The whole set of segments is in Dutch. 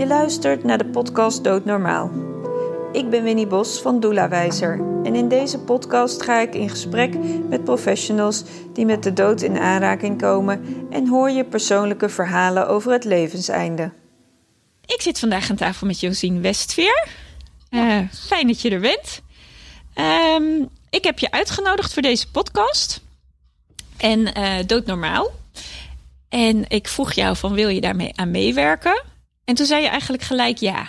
Je luistert naar de podcast Doodnormaal. Ik ben Winnie Bos van Doelawijzer en in deze podcast ga ik in gesprek met professionals die met de dood in aanraking komen en hoor je persoonlijke verhalen over het levenseinde. Ik zit vandaag aan tafel met Josien Westveer. Uh, fijn dat je er bent. Um, ik heb je uitgenodigd voor deze podcast. En uh, doodnormaal. En ik vroeg jou van wil je daarmee aan meewerken? En toen zei je eigenlijk gelijk ja.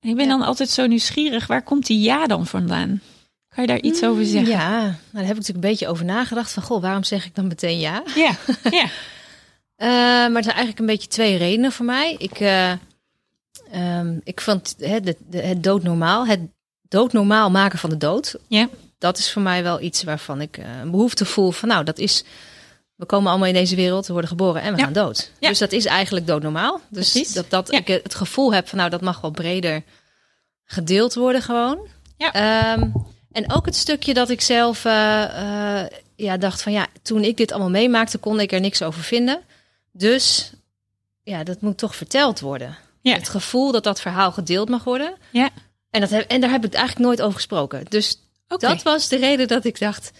En ik ben dan altijd zo nieuwsgierig, waar komt die ja dan vandaan? Kan je daar iets over Mm, zeggen? Ja, nou, daar heb ik natuurlijk een beetje over nagedacht. Van, goh, waarom zeg ik dan meteen ja? Ja, ja. Uh, maar er zijn eigenlijk een beetje twee redenen voor mij. Ik, uh, um, ik vond het, de, de, het doodnormaal, het doodnormaal maken van de dood. Ja. Dat is voor mij wel iets waarvan ik uh, een behoefte voel van, nou, dat is... We komen allemaal in deze wereld, we worden geboren en we Ja. gaan dood. Ja. Dus dat is eigenlijk doodnormaal. Dus Precies. dat, dat Ja. ik het gevoel heb van, nou, dat mag wel breder gedeeld worden gewoon. Ja. Um, en ook het stukje dat ik zelf uh, uh, ja, dacht van ja, toen ik dit allemaal meemaakte, kon ik er niks over vinden. Dus ja, dat moet toch verteld worden. Het gevoel dat dat verhaal gedeeld mag worden. Ja. En, dat heb, en daar heb ik eigenlijk nooit over gesproken. Dus dat was de reden dat ik dacht,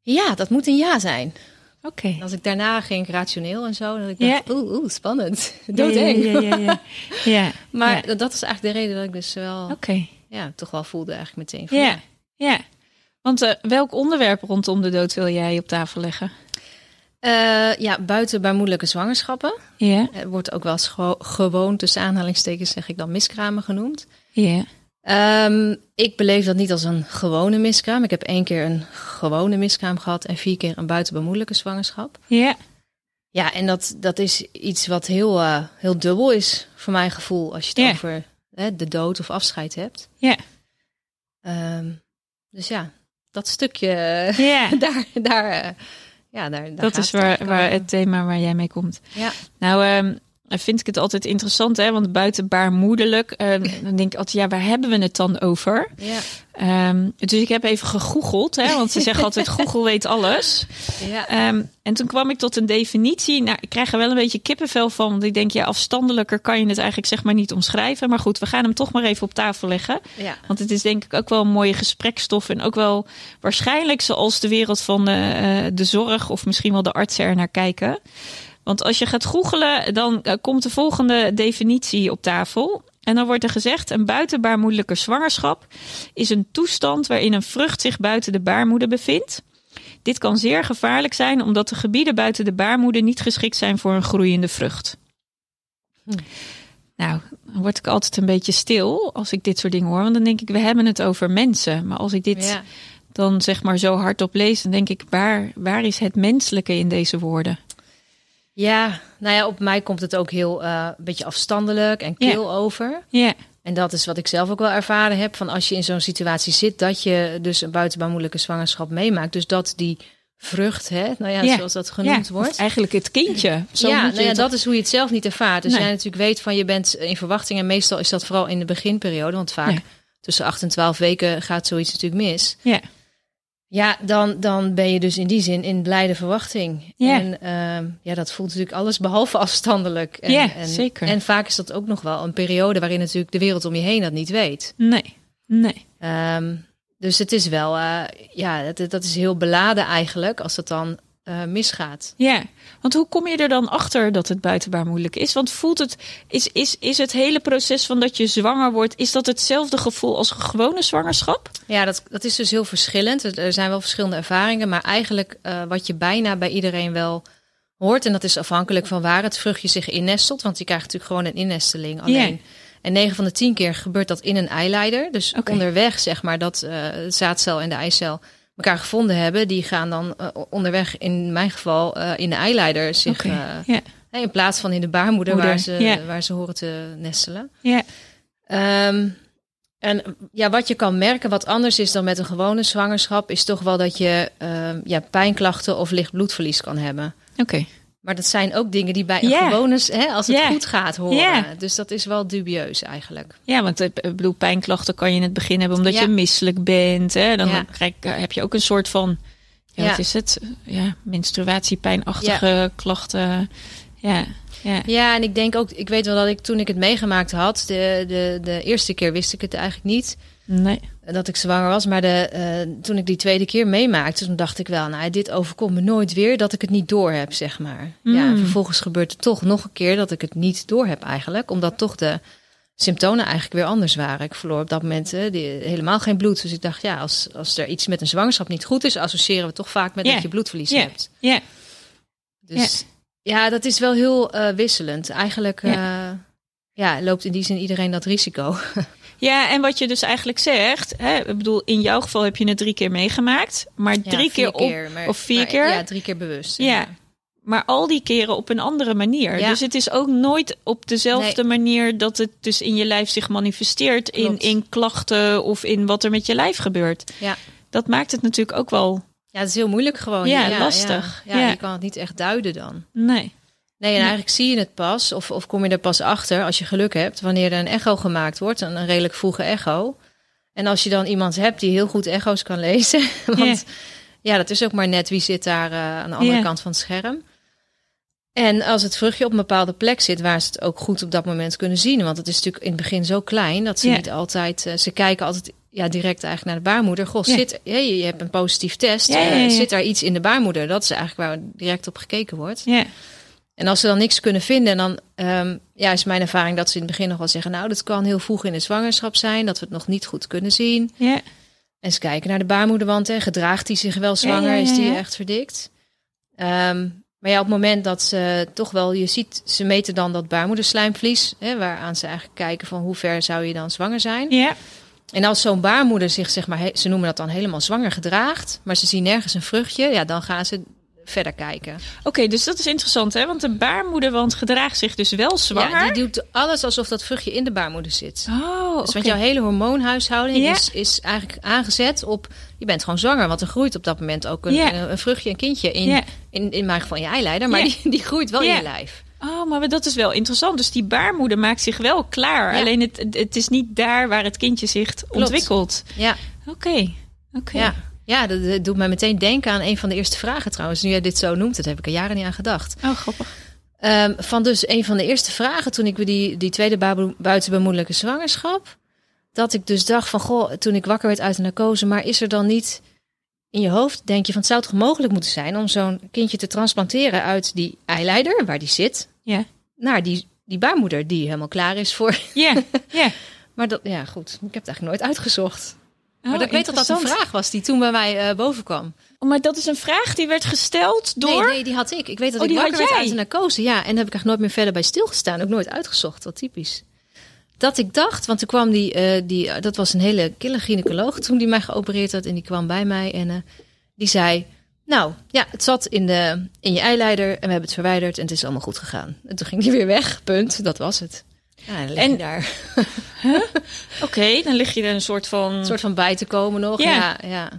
ja, dat moet een ja zijn. Oké. Als ik daarna ging rationeel en zo, dat ik Ja. dacht, oeh, oeh, spannend. Doodeng. Ja, ja, ja. ja. Maar dat was eigenlijk de reden dat ik dus wel, Oké. ja, toch wel voelde eigenlijk meteen van Ja. Ja. Want uh, welk onderwerp rondom de dood wil jij op tafel leggen? Uh, ja, buiten baarmoedelijke zwangerschappen. Ja. Wordt ook wel eens gewoon tussen aanhalingstekens zeg ik dan miskramen genoemd. Ja. Um, ik beleef dat niet als een gewone miskraam. Ik heb één keer een gewone miskraam gehad en vier keer een buitenbaarmoedelijke zwangerschap. Ja. Ja, en dat, dat is iets wat heel, uh, heel dubbel is voor mijn gevoel als je het over hè, de dood of afscheid hebt. Ja. Um, dus ja, dat stukje, daar, daar, uh, ja, daar, daar Dat is waar, waar het thema waar jij mee komt. Ja. Nou, ehm, vind ik het altijd interessant, hè? Want buiten baarmoederlijk, ehm, dan denk ik altijd, ja, waar hebben we het dan over? Ja, Ehm, dus ik heb even gegoogeld, hè? Want ze zeggen altijd, Google weet alles. ja. Ehm, en toen kwam ik tot een definitie. Nou, ik krijg er wel een beetje kippenvel van. Want ik denk, ja, afstandelijker kan je het eigenlijk zeg maar niet omschrijven. Maar goed, we gaan hem toch maar even op tafel leggen. ja. Want het is denk ik ook wel een mooie gesprekstof. En ook wel waarschijnlijk zoals de wereld van eh, de zorg of misschien wel de artsen er naar kijken. Want als je gaat googelen, dan eh, komt de volgende definitie op tafel. En dan wordt er gezegd: een buitenbaarmoedelijke zwangerschap is een toestand waarin een vrucht zich buiten de baarmoeder bevindt. Dit kan zeer gevaarlijk zijn omdat de gebieden buiten de baarmoeder niet geschikt zijn voor een groeiende vrucht. Hm. Nou, dan word ik altijd een beetje stil als ik dit soort dingen hoor. Want dan denk ik, we hebben het over mensen. Maar als ik dit ja. dan zeg maar zo hardop lees, dan denk ik, waar, waar is het menselijke in deze woorden? Ja, nou ja, op mij komt het ook heel uh, een beetje afstandelijk en kil Ja. over. Ja, En dat is wat ik zelf ook wel ervaren heb. Van als je in zo'n situatie zit, dat je dus een buitenbaarmoedelijke zwangerschap meemaakt. Dus dat die vrucht, hè, nou ja, zoals dat genoemd wordt. of eigenlijk het kindje. Zo ja, nou ja, het dat is hoe je het zelf niet ervaart. Dus Nee. jij natuurlijk weet van je bent in verwachting. En meestal is dat vooral in de beginperiode. Want vaak tussen 8 en 12 weken gaat zoiets natuurlijk mis. Ja. Ja, dan, dan ben je dus in die zin in blijde verwachting. Ja. En ehm, ja, dat voelt natuurlijk alles behalve afstandelijk. En, Ja, en, zeker. En vaak is dat ook nog wel een periode waarin natuurlijk de wereld om je heen dat niet weet. Nee, nee. Ehm, dus het is wel, eh, ja, dat, dat is heel beladen eigenlijk als het dan eh, misgaat. Ja, want hoe kom je er dan achter dat het buitenbaarmoedelijk is? Want voelt het, is, is, is het hele proces van dat je zwanger wordt, is dat hetzelfde gevoel als een gewone zwangerschap? Ja, dat, dat is dus heel verschillend. Er- zijn wel verschillende ervaringen, maar eigenlijk eh, wat je bijna bij iedereen wel hoort, en dat is afhankelijk van waar het vruchtje zich innestelt, want je krijgt natuurlijk gewoon een innesteling alleen. En 9 van de 10 keer gebeurt dat in een eileider. Dus onderweg, zeg maar, dat het zaadcel en de eicel elkaar gevonden hebben, die gaan dan eh, onderweg, in mijn geval, eh, in de eileider zich, Oké, eh, in plaats van in de baarmoeder Moeder, waar, ze, waar ze horen te nestelen. Ja, Ehm, en ja, wat je kan merken, wat anders is dan met een gewone zwangerschap, is toch wel dat je ehm, ja, pijnklachten of licht bloedverlies kan hebben. oké. Maar dat zijn ook dingen die bij een gewone, hè, als het goed gaat, horen. Dus dat is wel dubieus eigenlijk. Ja, want eh, ik bedoel, pijnklachten kan je in het begin hebben omdat Ja. je misselijk bent. Hè? Dan Ja. krijg, heb je ook een soort van, ja, Ja. wat is het? Ja, menstruatiepijnachtige klachten. Ja, ja. Ja, en ik denk ook, ik weet wel dat ik toen ik het meegemaakt had, de, de, de eerste keer wist ik het eigenlijk niet. Nee. Dat ik zwanger was. Maar de, eh, toen ik die tweede keer meemaakte, toen dacht ik wel, nou, dit overkomt me nooit weer dat ik het niet door heb, zeg maar. Ja, en Mm. vervolgens gebeurt het toch nog een keer dat ik het niet door heb eigenlijk, omdat toch de symptomen eigenlijk weer anders waren. Ik verloor op dat moment eh, die, helemaal geen bloed. Dus ik dacht, ja, als, als er iets met een zwangerschap niet goed is, associëren we toch vaak met Ja. dat je bloedverlies Ja. hebt. Ja. Dus ja, dat is wel heel eh, wisselend. Eigenlijk Ja. ja. ja, loopt in die zin iedereen dat risico. Ja, en wat je dus eigenlijk zegt, hè, ik bedoel, in jouw geval heb je het drie keer meegemaakt, maar Ja, drie keer op, maar- of vier maar- keer? Ja, drie keer bewust. Ja. maar al die keren op een andere manier. Ja. Dus het is ook nooit op dezelfde manier dat het dus in je lijf zich manifesteert in, Klopt. in klachten of in wat er met je lijf gebeurt. Ja. Dat maakt het natuurlijk ook wel. Ja, het is heel moeilijk gewoon. Ja, lastig. Ja. je kan het niet echt duiden dan. Nee. Nee, en eigenlijk zie je het pas, of, of kom je er pas achter als je geluk hebt, wanneer er een echo gemaakt wordt, een, een redelijk vroege echo. En als je dan iemand hebt die heel goed echo's kan lezen, want ja, dat is ook maar net wie zit daar eh, aan de andere kant van het scherm. En als het vruchtje op een bepaalde plek zit waar ze het ook goed op dat moment kunnen zien, want het is natuurlijk in het begin zo klein dat ze niet altijd, eh, ze kijken altijd ja, direct eigenlijk naar de baarmoeder. Goh, zit, je je hebt een positief test, eh, zit daar iets in de baarmoeder? Dat is eigenlijk waar direct op gekeken wordt. Ja. En als ze dan niks kunnen vinden, dan ehm, ja, is mijn ervaring dat ze in het begin nog wel zeggen: Nou, dat kan heel vroeg in de zwangerschap zijn, dat we het nog niet goed kunnen zien. Ja. En ze kijken naar de baarmoederwand. Hè. Gedraagt die zich wel zwanger? Ja, ja, ja, Is die echt verdikt? Ehm, maar ja, op het moment dat ze toch wel, je ziet, ze meten dan dat baarmoederslijmvlies, hè, waaraan ze eigenlijk kijken van hoe ver zou je dan zwanger zijn. Ja. En als zo'n baarmoeder zich, zeg maar, ze noemen dat dan helemaal zwanger gedraagt, maar ze zien nergens een vruchtje, ja, dan gaan ze verder kijken. Oké, dus dat is interessant, hè? Want de baarmoederwand gedraagt zich dus wel zwanger. Ja, die doet alles alsof dat vruchtje in de baarmoeder zit. Oh, Dus oké. want jouw hele hormoonhuishouding Ja. is, is eigenlijk aangezet op... Je bent gewoon zwanger, want er groeit op dat moment ook een, Ja. een, een vruchtje, een kindje in, Ja. in, in mijn geval in je eileider. Maar die, die groeit wel in je lijf. Oh, maar dat is wel interessant. Dus die baarmoeder maakt zich wel klaar. Alleen het, het is niet daar waar het kindje zich ontwikkelt. Ja, Oké, oké. Ja. dat, dat doet mij meteen denken aan een van de eerste vragen trouwens. Nu jij dit zo noemt, dat heb ik er jaren niet aan gedacht. Oh, grappig. Ehm, van dus een van de eerste vragen toen ik die, die tweede bu- buitenbemoedelijke zwangerschap. Dat ik dus dacht van, goh, toen ik wakker werd uit de narcose, maar is er dan niet in je hoofd, denk je van, het zou toch mogelijk moeten zijn om zo'n kindje te transplanteren uit die eileider, waar die zit, Ja. naar die, die baarmoeder die helemaal klaar is voor. Ja, ja. Maar dat, ja, goed, ik heb het eigenlijk nooit uitgezocht. Oh, maar ik weet dat dat een vraag was die toen bij mij eh, boven kwam. Oh, maar dat is een vraag die werd gesteld door... Nee, nee, die had ik. Ik weet dat Oh, ik die wakker had werd uit de narcose. Ja, en daar heb ik eigenlijk nooit meer verder bij stilgestaan. Ook nooit uitgezocht. Wat typisch. Dat ik dacht, want toen kwam die, eh, die eh, dat was een hele kille gynaecoloog toen die mij geopereerd had. En die kwam bij mij en die zei, nou ja, het zat in, de, in je eileider en we hebben het verwijderd en het is allemaal goed gegaan. En toen ging die weer weg, punt, dat was het. Ja, en dan daar Oké, dan lig je er een soort van... een soort van bij te komen nog. Ja. Ja, ja.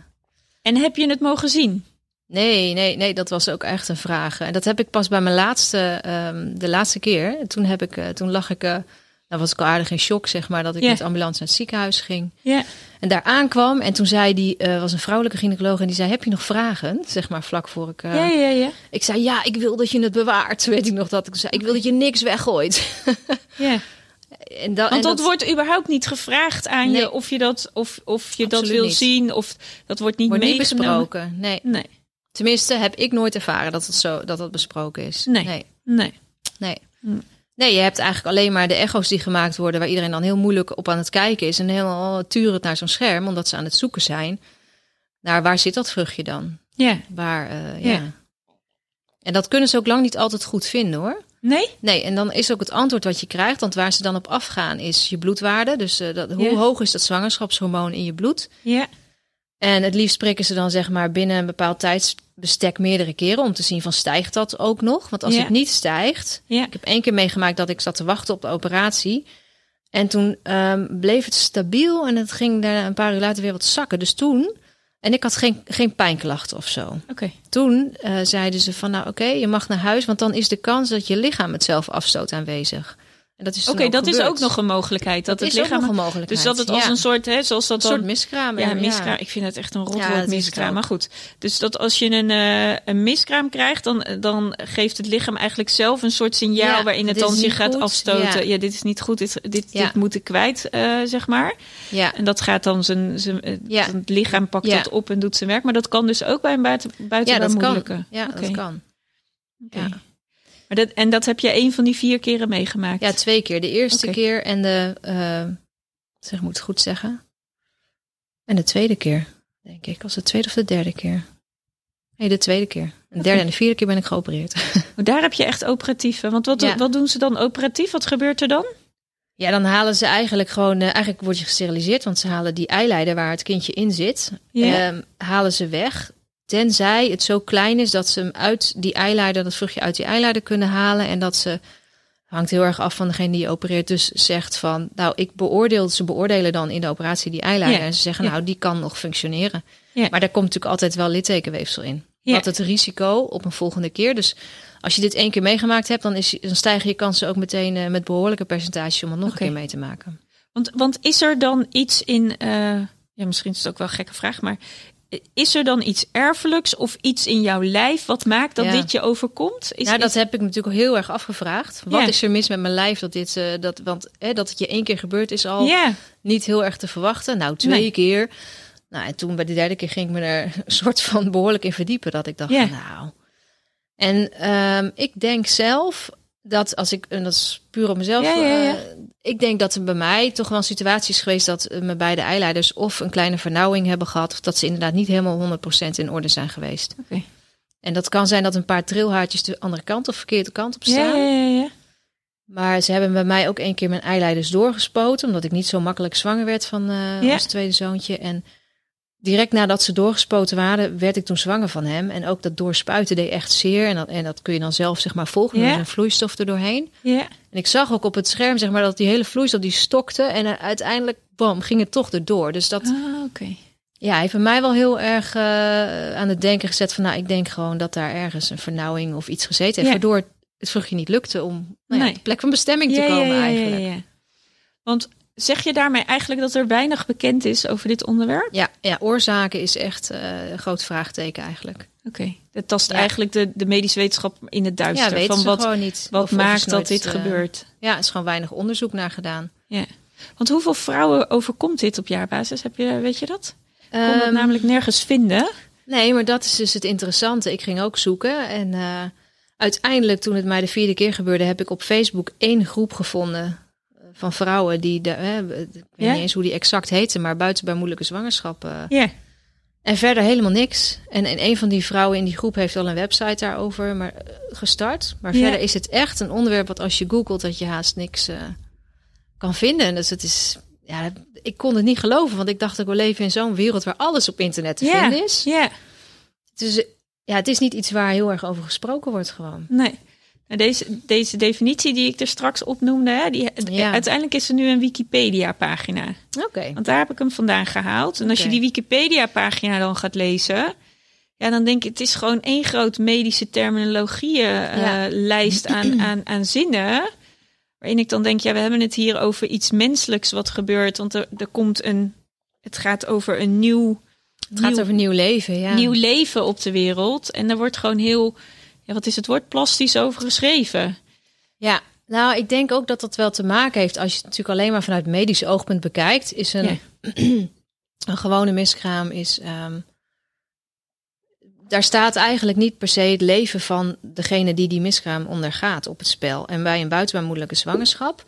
En heb je het mogen zien? Nee, nee, nee, dat was ook echt een vraag. En dat heb ik pas bij mijn laatste, ehm, de laatste keer. Toen, heb ik, eh, toen lag ik, eh nou was ik al aardig in shock, zeg maar, dat ik met ambulance naar het ziekenhuis ging. Ja. En daar aankwam en toen zei die, eh, was een vrouwelijke gynaecoloog en die zei, heb je nog vragen? Zeg maar vlak voor ik... ja, ja, ja. Ik zei, ja, ik wil dat je het bewaart. Weet ik nog dat ik zei, ik wil dat je niks weggooit. ja. En dat, Want en dat, wordt überhaupt niet gevraagd aan Nee. je of je dat, of, of je dat wil niet. zien. Of dat wordt niet wordt niet meegenomen. besproken. Nee, Nee, tenminste heb ik nooit ervaren dat het zo dat dat besproken is. Nee. nee. nee. Nee. Nee, je hebt eigenlijk alleen maar de echo's die gemaakt worden, waar iedereen dan heel moeilijk op aan het kijken is. En helemaal turend naar zo'n scherm, omdat ze aan het zoeken zijn. Naar waar zit dat vruchtje dan? Ja. Waar, eh, ja. Ja. En dat kunnen ze ook lang niet altijd goed vinden hoor. Nee? Nee, en dan is ook het antwoord wat je krijgt. Want waar ze dan op afgaan is je bloedwaarde. Dus eh, dat, hoe Ja. hoog is dat zwangerschapshormoon in je bloed? Ja. En het liefst prikken ze dan zeg maar binnen een bepaald tijdsbestek meerdere keren om te zien van stijgt dat ook nog? Want als Ja. het niet stijgt, Ja. ik heb één keer meegemaakt dat ik zat te wachten op de operatie. En toen ehm, bleef het stabiel en het ging daarna een paar uur later weer wat zakken. Dus toen, en ik had geen, geen pijnklachten of zo. Toen eh, zeiden ze van nou oké, je mag naar huis, want dan is de kans dat je lichaam het zelf afstoot aanwezig. En dat is Oké, dat is ook nog een mogelijkheid. Dat, dat het is lichaam. nog een mogelijkheid. Dus dat het als ja. een soort, hè, zoals dat een soort miskraam. ja, miskraam. Ik vind het echt een Ja, rotwoord, miskraam. Maar goed. Dus dat als je een, eh, een miskraam krijgt, dan, dan geeft het lichaam eigenlijk zelf een soort signaal Ja, waarin het dan zich gaat goed. afstoten. Ja. Ja. dit is niet goed. Dit, dit, Ja. dit moet ik kwijt, eh, zeg maar. Ja, En dat gaat dan zijn, zijn eh, Ja. het lichaam pakt Ja. dat op en doet zijn werk. Maar dat kan dus ook bij een buiten, ja dat kan. Ja, Oké. dat kan. Oké. Ja. Maar dat, en dat heb je een van die vier keren meegemaakt? Ja, twee keer. De eerste keer en de, eh, zeg, ik moet het goed zeggen. En de tweede keer, denk ik. Was het tweede of de derde keer? Nee, de tweede keer. De derde en de vierde keer ben ik geopereerd. Daar heb je echt operatief. hè? Want wat, Ja. wat doen ze dan operatief? Wat gebeurt er dan? Ja, dan halen ze eigenlijk gewoon, eh, eigenlijk word je gesteriliseerd, want ze halen die eileider waar het kindje in zit, Ja. ehm, halen ze weg. Tenzij het zo klein is dat ze hem uit die eileider, dat vruchtje uit die eileider kunnen halen. En dat ze, hangt heel erg af van degene die je opereert, dus zegt van, nou, ik beoordeel, ze beoordelen dan in de operatie die eileider. Ja. En ze zeggen, Ja. nou, die kan nog functioneren. Ja. Maar daar komt natuurlijk altijd wel littekenweefsel in. Wat het risico op een volgende keer. Dus als je dit één keer meegemaakt hebt, dan, is, dan stijgen je kansen ook meteen eh, met behoorlijke percentages om het nog een keer mee te maken. Want, want is er dan iets in... eh, ja, misschien is het ook wel een gekke vraag, maar... Is er dan iets erfelijks of iets in jouw lijf wat maakt dat Ja. dit je overkomt? Is, nou, dat is- heb ik me natuurlijk heel erg afgevraagd. Wat Ja. is er mis met mijn lijf dat dit, eh, dat, want hè, dat het je één keer gebeurt is al ja, niet heel erg te verwachten. Nou, twee Nee. keer. Nou, en toen bij de derde keer ging ik me er een soort van behoorlijk in verdiepen. Dat ik dacht, nou. En ehm, ik denk zelf dat als ik, en dat is puur op mezelf. Ja, ja, ja. eh, ik denk dat er bij mij toch wel een situatie is geweest dat eh, mijn beide eileiders of een kleine vernauwing hebben gehad. Of dat ze inderdaad niet helemaal 100% in orde zijn geweest. Oké. En dat kan zijn dat een paar trilhaartjes de andere kant of verkeerde kant op staan. ja, ja, ja. Maar ze hebben bij mij ook een keer mijn eileiders doorgespoten. Omdat ik niet zo makkelijk zwanger werd van eh Ja. ons tweede zoontje. En direct nadat ze doorgespoten waren, werd ik toen zwanger van hem. En ook dat doorspuiten deed echt zeer. En dat, en dat kun je dan zelf zeg maar volgen. Is een vloeistof er doorheen. En ik zag ook op het scherm zeg maar dat die hele vloeistof die stokte. En eh, uiteindelijk, bam, ging het toch erdoor. Dus dat Ah, ja, heeft mij wel heel erg eh, aan het denken gezet van... nou, ik denk gewoon dat daar ergens een vernauwing of iets gezeten heeft... Waardoor het vruchtje niet lukte om nou ja, Nee. op de plek van bestemming te komen eigenlijk. Want zeg je daarmee eigenlijk dat er weinig bekend is over dit onderwerp? Ja, ja, oorzaken is echt eh, een groot vraagteken eigenlijk. Oké, dat tast Ja. eigenlijk de, de medische wetenschap in het duister. van wat, niet. wat Of- maakt dat nooit, dit eh, gebeurt. Ja, er is gewoon weinig onderzoek naar gedaan. Ja. Want hoeveel vrouwen overkomt dit op jaarbasis? Heb je, weet je dat? Ik kon het Ehm, namelijk nergens vinden. Nee, maar dat is dus het interessante. Ik ging ook zoeken en eh, uiteindelijk toen het mij de vierde keer gebeurde... heb ik op Facebook één groep gevonden van vrouwen die... De, eh, ik weet Ja? niet eens hoe die exact heette, maar buiten bij moeilijke zwangerschap... eh, Ja. En verder helemaal niks. En, en een van die vrouwen in die groep heeft al een website daarover maar, eh, gestart. Maar Ja. verder is het echt een onderwerp wat als je googelt dat je haast niks eh, kan vinden. Dus het is, ja, ik kon het niet geloven, want ik dacht ook we leven in zo'n wereld waar alles op internet te Ja. vinden is. Ja, Dus ja, het is niet iets waar heel erg over gesproken wordt gewoon. nee. Deze, deze definitie die ik er straks opnoemde, hè, die, Ja. uiteindelijk is er nu een Wikipedia-pagina. Oké. Want daar heb ik hem vandaan gehaald. En als je die Wikipedia-pagina dan gaat lezen, ja, dan denk ik, het is gewoon één groot medische Ja. terminologie-lijst aan, aan, aan zinnen. Waarin ik dan denk, ja, we hebben het hier over iets menselijks wat gebeurt. Want er, er komt een, het gaat over een nieuw, Het gaat over nieuw leven, ja. nieuw leven op de wereld. En er wordt gewoon heel, ja, wat is het woord, plastisch over geschreven. Ja, nou, ik denk ook dat dat wel te maken heeft. Als je het natuurlijk alleen maar vanuit medisch oogpunt bekijkt, is een, een gewone miskraam is. ehm, daar staat eigenlijk niet per se het leven van degene die die miskraam ondergaat op het spel. En bij een buitenbaarmoedelijke zwangerschap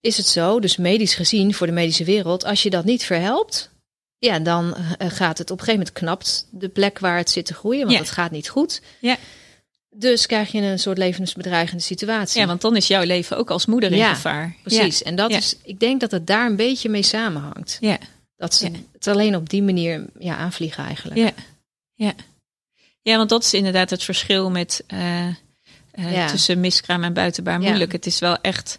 is het zo, dus medisch gezien voor de medische wereld, als je dat niet verhelpt, ja, dan eh, gaat het op een gegeven moment knapt de plek waar het zit te groeien, want Ja. het gaat niet goed. Ja. Dus krijg je een soort levensbedreigende situatie. Ja, want dan is jouw leven ook als moeder in Ja, gevaar. Precies. En dat Ja. is, ik denk dat het daar een beetje mee samenhangt. Ja. Dat ze het alleen op die manier ja, aanvliegen eigenlijk. Ja. Ja. ja, want dat is inderdaad het verschil met eh, eh, tussen miskraam en buitenbaar moeilijk. Het is wel echt,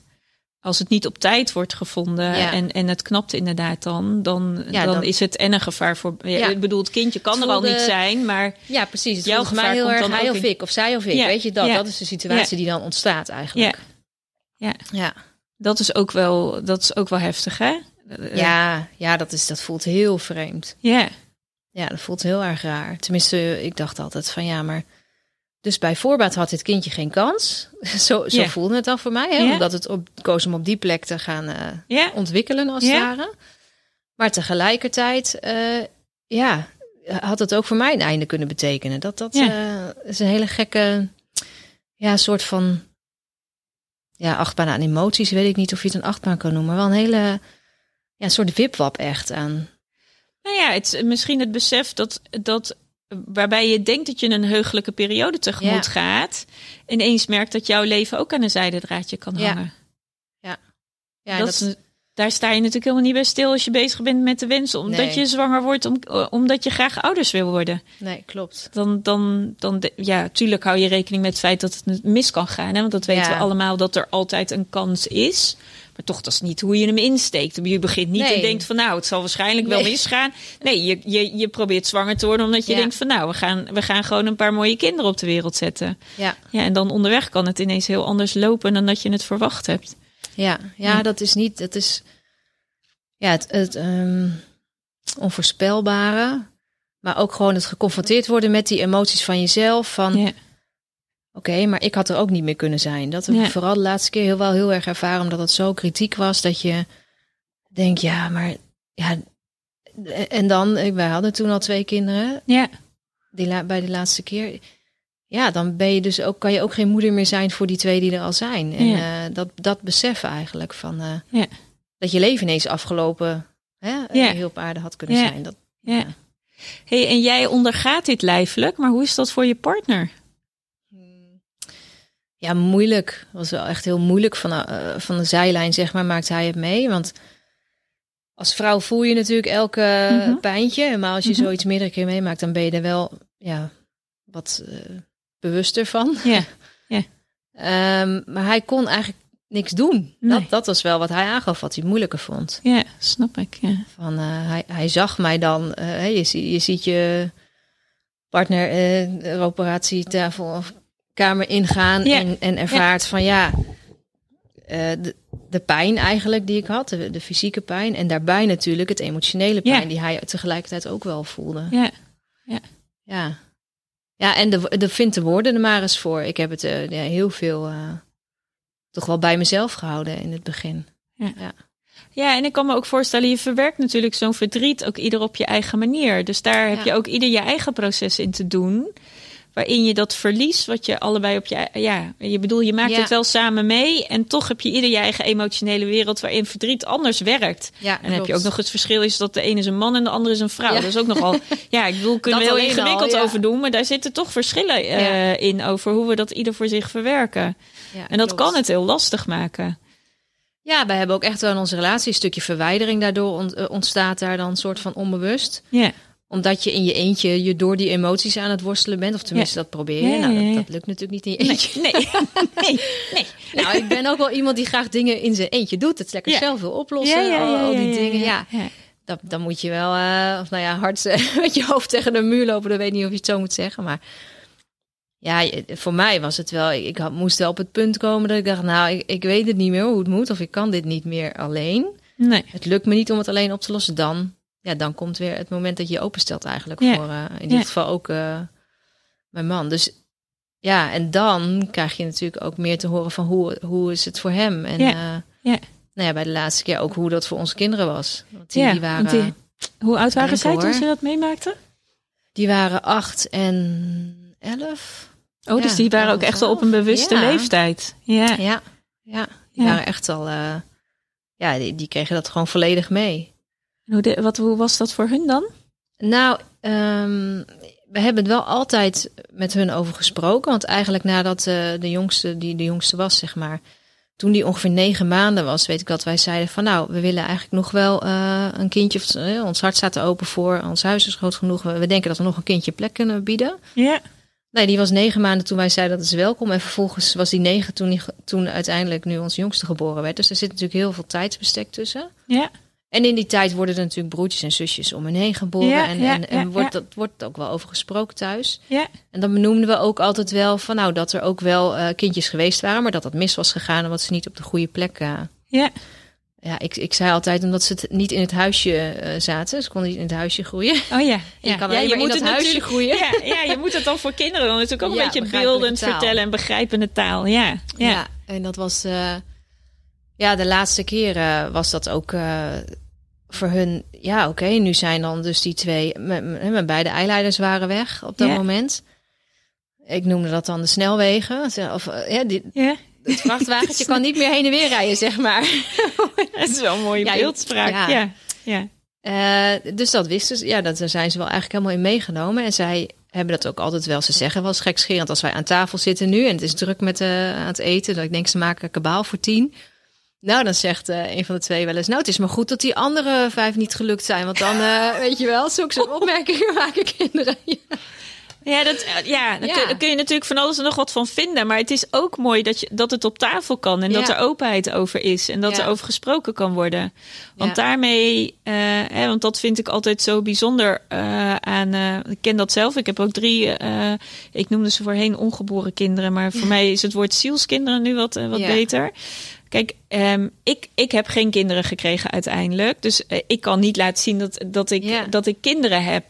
als het niet op tijd wordt gevonden Ja. en, en het knapt inderdaad dan, dan, Ja, dan, dan- is het en een gevaar voor. Ja. Ik bedoel, het kindje kan Het er al voelde- niet zijn, maar Ja, precies. Het Jouw gevaar mij heel komt erg hij of in. ik of zij of ik. Ja. Weet je dat? Dat is de situatie die dan ontstaat eigenlijk. Ja. Ja. Dat is ook wel, dat is ook wel heftig, hè? Eh, Ja, ja dat, is, dat voelt heel vreemd. Ja. Ja, dat voelt heel erg raar. Tenminste, ik dacht altijd van ja, maar... Dus bij voorbaat had dit kindje geen kans. Zo, zo voelde het dan voor mij. Hè? Omdat het op, koos om op die plek te gaan eh, ontwikkelen als het ware. Maar tegelijkertijd, eh, ja, had het ook voor mij een einde kunnen betekenen. Dat, dat eh, is een hele gekke, ja, soort van, ja, achtbaan aan emoties. Weet ik niet of je het een achtbaan kan noemen. Maar wel een hele, ja, soort wipwap echt aan. Nou ja, het is misschien het besef dat, dat waarbij je denkt dat je een heugelijke periode tegemoet Ja. gaat, ineens merkt dat jouw leven ook aan een zijdendraadje kan Ja. hangen. Ja, dat, dat, is- daar sta je natuurlijk helemaal niet bij stil als je bezig bent met de wens omdat Nee. je zwanger wordt, om, omdat je graag ouders wil worden. nee, klopt. Dan, dan, dan, de- ja, tuurlijk hou je rekening met het feit dat het mis kan gaan. Hè? Want dat weten Ja. we allemaal dat er altijd een kans is. Maar toch, dat is niet hoe je hem insteekt. Je begint niet Nee. en denkt van nou, het zal waarschijnlijk wel misgaan. Nee, je, je, je probeert zwanger te worden omdat je Ja. denkt van nou, we gaan, we gaan gewoon een paar mooie kinderen op de wereld zetten. Ja, Ja, en dan onderweg kan het ineens heel anders lopen dan dat je het verwacht hebt. ja, ja, Ja. dat is niet, dat is, ja, het, het ehm, onvoorspelbare. Maar ook gewoon het geconfronteerd worden met die emoties van jezelf. Van, Oké, maar ik had er ook niet meer kunnen zijn. Dat heb Ja. ik vooral de laatste keer heel wel heel erg ervaren, omdat het zo kritiek was dat je denkt, ja, maar ja. En dan, ik- wij hadden toen al twee kinderen, Ja, die bij de laatste keer. Ja, dan ben je dus ook, kan je ook geen moeder meer zijn voor die twee die er al zijn. En Ja. eh, dat, dat beseffen eigenlijk van eh, Ja. dat je leven ineens afgelopen hè, Ja. heel op aarde had kunnen zijn. Dat, ja. Hey, en jij ondergaat dit lijfelijk, maar hoe is dat voor je partner? Ja, moeilijk. was wel echt heel moeilijk van, eh, van de zijlijn, zeg maar, maakt hij het mee. Want als vrouw voel je natuurlijk elke Mhm. pijntje. Maar als je Mhm. zoiets meerdere keer meemaakt, dan ben je er wel ja, wat eh, bewuster van. Ja, Ehm, maar hij kon eigenlijk niks doen. Nee. Dat, dat was wel wat hij aangaf, wat hij moeilijker vond. ja snap ik. Ja. Van, eh, hij, hij zag mij dan, hè, je, je ziet je partner de operatietafel of kamer ingaan Ja. en, en ervaart van ja, eh, de, de pijn eigenlijk die ik had, de, de fysieke pijn en daarbij natuurlijk het emotionele pijn Ja. die hij tegelijkertijd ook wel voelde. Ja. Ja, ja en de, de vindt de woorden er maar eens voor. Ik heb het eh, ja, heel veel eh, toch wel bij mezelf gehouden in het begin. Ja, en ik kan me ook voorstellen, je verwerkt natuurlijk zo'n verdriet ook ieder op je eigen manier. Dus daar heb Ja. je ook ieder je eigen proces in te doen. Waarin je dat verlies, wat je allebei op je. Ja, je bedoel, je maakt Ja. het wel samen mee. En toch heb je ieder je eigen emotionele wereld waarin verdriet anders werkt. Ja, En dan heb je ook nog het verschil is dat de ene is een man en de andere is een vrouw. Ja. Dat is ook nogal. Ja, ik bedoel, kunnen we Dat heel alleen al, ingewikkeld over doen, maar daar zitten toch verschillen eh, in over hoe we dat ieder voor zich verwerken. En dat klopt. kan het heel lastig maken. Ja, wij hebben ook echt wel in onze relatie een stukje verwijdering daardoor eh, ontstaat daar dan een soort van onbewust. Ja, Omdat je in je eentje je door die emoties aan het worstelen bent. Of tenminste, dat probeer je. Ja, nou, dat, dat lukt natuurlijk niet in je eentje. nee, nee, nee. Nou, ik ben ook wel iemand die graag dingen in zijn eentje doet. Het lekker Ja. zelf wil oplossen. al, al die dingen. Ja, dat, dan moet je wel, eh, of nou ja, hard eh, met je hoofd tegen de muur lopen. Dan weet niet of je het zo moet zeggen. Maar ja, voor mij was het wel. Ik had, moest wel op het punt komen dat ik dacht, nou, ik, ik weet het niet meer hoe het moet. Of ik kan dit niet meer alleen. Nee. Het lukt me niet om het alleen op te lossen. Dan, ja, dan komt weer het moment dat je je openstelt eigenlijk Ja. voor, eh, in dit Ja. geval ook eh, mijn man. Dus ja, en dan krijg je natuurlijk ook meer te horen van hoe, hoe is het voor hem. En Ja. eh, Ja. Nou ja, bij de laatste keer ook hoe dat voor onze kinderen was. Want die, waren, die- Hoe oud waren zij toen ze dat meemaakten? die waren acht en elf. Oh, dus die waren ook echt wel op een bewuste leeftijd. Ja. Ja, ja die waren echt al... ja, die, die kregen dat gewoon volledig mee. Hoe, de, wat, hoe was dat voor hun dan? Nou, ehm, we hebben het wel altijd met hun over gesproken. Want eigenlijk nadat eh, de jongste, die de jongste was, zeg maar... Toen die ongeveer negen maanden was, weet ik dat wij zeiden van... nou, we willen eigenlijk nog wel eh, een kindje... Of, eh, ons hart staat er open voor, ons huis is groot genoeg. We, we denken dat we nog een kindje plek kunnen bieden. Ja. Nee, die was negen maanden toen wij zeiden dat is welkom. En vervolgens was die negen toen, die, toen uiteindelijk nu ons jongste geboren werd. Dus er zit natuurlijk heel veel tijdsbestek tussen. Ja. En in die tijd worden er natuurlijk broertjes en zusjes om hen heen geboren. Ja, en ja, en, en ja, wordt, dat wordt ook wel over gesproken thuis. Ja. En dan benoemden we ook altijd wel van nou dat er ook wel eh, kindjes geweest waren. Maar dat dat mis was gegaan omdat ze niet op de goede plek eh, Ja. Ja, ik, ik zei altijd omdat ze het niet in het huisje eh, zaten. Ze konden niet in het huisje groeien. Oh ja. Je kan alleen maar in dat het huisje groeien. Ja, ja, je moet het dan voor kinderen dan natuurlijk ook een beetje beeldend vertellen en begrijpende taal. Ja. Ja. Ja. en dat was... eh, ja, de laatste keren was dat ook eh, voor hun... Ja, oké, nu zijn dan dus die twee... Mijn, mijn beide eileiders waren weg op dat moment. Ik noemde dat dan de snelwegen. Of, eh, ja, die, ja. het vrachtwagentje kan niet meer heen en weer rijden, zeg maar. Dat is wel een mooie Ja, beeldspraak. ja. Ja. Ja. Eh, dus dat wisten ze. Ja, dat, daar zijn ze wel eigenlijk helemaal in meegenomen. En zij hebben dat ook altijd wel. Ze zeggen wel eens gekscherend als wij aan tafel zitten nu... en het is druk met eh, aan het eten... dat ik denk, ze maken kabaal voor tien. Nou, dan zegt eh, een van de twee wel eens... nou, het is maar goed dat die andere vijf niet gelukt zijn... want dan, eh, weet je wel, zulke soort opmerkingen maken kinderen. Ja. Ja, dat, eh, ja, daar Ja. kun, je natuurlijk van alles en nog wat van vinden. Maar het is ook mooi dat, je, dat het op tafel kan. En dat er openheid over is. En dat Ja. er over gesproken kan worden. Want daarmee, hè, want dat vind ik altijd zo bijzonder aan. ik ken dat zelf. Ik heb ook drie, ik noemde ze voorheen ongeboren kinderen. Maar voor mij is het woord zielskinderen nu wat, wat Ja. beter. Kijk, ehm, ik, ik heb geen kinderen gekregen uiteindelijk. Dus eh, ik kan niet laten zien dat, dat, ik, dat ik kinderen heb.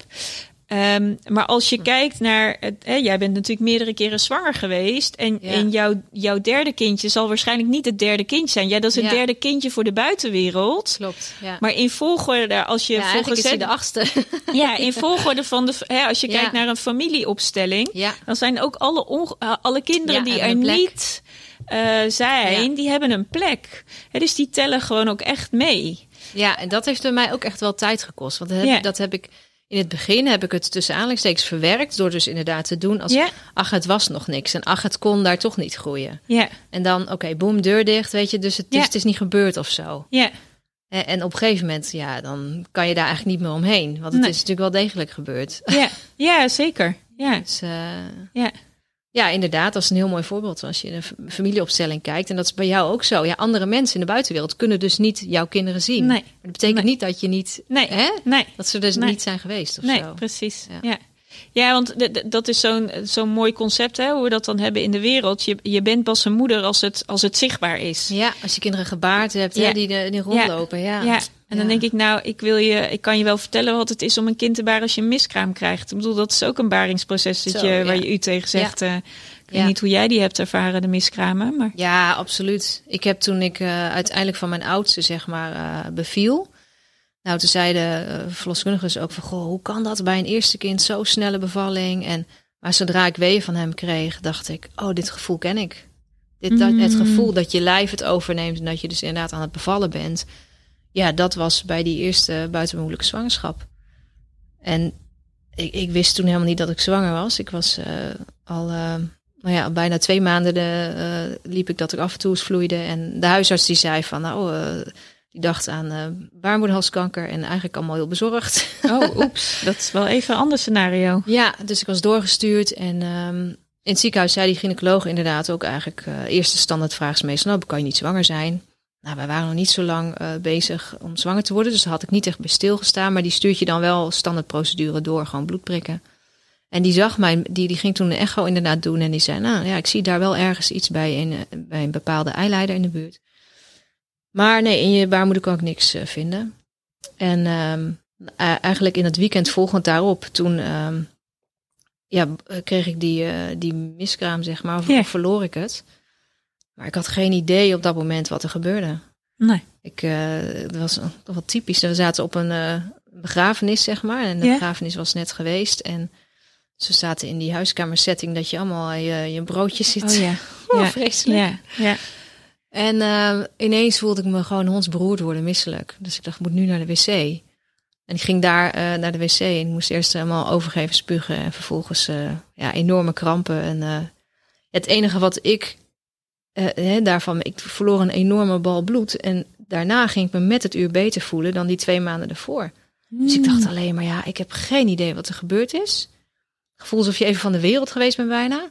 Ehm, maar als je kijkt naar, hè, jij bent natuurlijk meerdere keren zwanger geweest. En, Ja. en jouw, jouw derde kindje zal waarschijnlijk niet het derde kindje zijn. Ja, dat is het Ja. derde kindje voor de buitenwereld. Klopt, ja. Maar in volgorde, als je volgens de achtste. ja, in volgorde van de, hè, als je kijkt naar een familieopstelling, ja, dan zijn ook alle, eh, alle kinderen die er plek. niet zijn, Ja. die hebben een plek. Dus die tellen gewoon ook echt mee. ja, en dat heeft bij mij ook echt wel tijd gekost. Want dat heb, Ja. dat heb ik... In het begin heb ik het tussen aanleidingstekens verwerkt... door dus inderdaad te doen als... Ja, ach, het was nog niks. En ach, het kon daar toch niet groeien. ja, En dan, oké, boem, deur dicht, weet je. Dus het, dus Ja. het is niet gebeurd of zo. ja. En, en op een gegeven moment, ja, dan kan je daar eigenlijk niet meer omheen. Want het Nee. is natuurlijk wel degelijk gebeurd. Ja, ja zeker. Ja, Dus, eh, ja. Ja, inderdaad, dat is een heel mooi voorbeeld. Als je in een familieopstelling kijkt. En dat is bij jou ook zo. Ja, andere mensen in de buitenwereld kunnen dus niet jouw kinderen zien. Nee. Maar dat betekent Nee. niet dat je niet, Nee, hè? nee, Dat ze dus Nee. niet zijn geweest of nee, zo. precies. Ja. Ja. Ja, want dat is zo'n zo'n mooi concept, hè, hoe we dat dan hebben in de wereld. Je, je bent pas een moeder als het, als het zichtbaar is. Ja, als je kinderen gebaard hebt, Ja. hè, die, die rondlopen. Ja. Ja, en dan denk ik, nou, ik, wil je, ik kan je wel vertellen wat het is om een kind te baren als je een miskraam krijgt. Ik bedoel, dat is ook een baringsproces dat Zo, je, ja. waar je u tegen zegt. eh, ik weet niet hoe jij die hebt ervaren, de miskramen. Maar Ja, absoluut. Ik heb toen ik eh, uiteindelijk van mijn oudste, zeg maar, eh, beviel. Nou, toen zeiden verloskundigen ook van, goh, hoe kan dat bij een eerste kind zo snelle bevalling? En, maar zodra ik weeën van hem kreeg, dacht ik, oh, dit gevoel ken ik. Dit, dat, het Mm. gevoel dat je lijf het overneemt en dat je dus inderdaad aan het bevallen bent. Ja, dat was bij die eerste buitenmoedelijke zwangerschap. En ik, ik wist toen helemaal niet dat ik zwanger was. Ik was eh, al eh, nou ja, bijna twee maanden de, eh, liep ik dat ik af en toe eens vloeide. En de huisarts die zei van, nou, die dacht aan baarmoederhalskanker en eigenlijk allemaal heel bezorgd. oh, oeps, dat is wel even een ander scenario. ja, dus ik was doorgestuurd en ehm, in het ziekenhuis zei die gynaecoloog inderdaad ook eigenlijk, eerste standaardvraag is meestal, nou, kan je niet zwanger zijn? Nou, wij waren nog niet zo lang eh, bezig om zwanger te worden, dus daar had ik niet echt bij stilgestaan. Maar die stuurt je dan wel standaardprocedure door, gewoon bloed prikken. En die zag mij, die, die ging toen een echo inderdaad doen. En die zei, nou ja, ik zie daar wel ergens iets bij een, eh, bij een bepaalde eileider in de buurt. Maar nee, in je baarmoeder kan ik niks eh, vinden. En ehm, e- eigenlijk in het weekend volgend daarop, toen ehm, ja, kreeg ik die, die miskraam, zeg maar, of verloor ik het. Maar ik had geen idee op dat moment wat er gebeurde. Nee. Ik, eh, het was toch wel typisch. We zaten op een eh, begrafenis, zeg maar. En de begrafenis was net geweest. En ze zaten in die huiskamersetting dat je allemaal je, je broodje zit. Oh ja. Oh, ja. vreselijk. Ja, ja. En eh, ineens voelde ik me gewoon hondsberoerd worden, misselijk. Dus ik dacht, ik moet nu naar de wc. En ik ging daar eh, naar de wc en ik moest eerst helemaal overgeven spugen. En vervolgens ja, enorme krampen. En het enige wat ik eh, hè, daarvan, ik verloor een enorme bal bloed. En daarna ging ik me met het uur beter voelen dan die twee maanden ervoor. Dus ik dacht alleen maar, ja, ik heb geen idee wat er gebeurd is. Gevoel alsof je even van de wereld geweest bent bijna.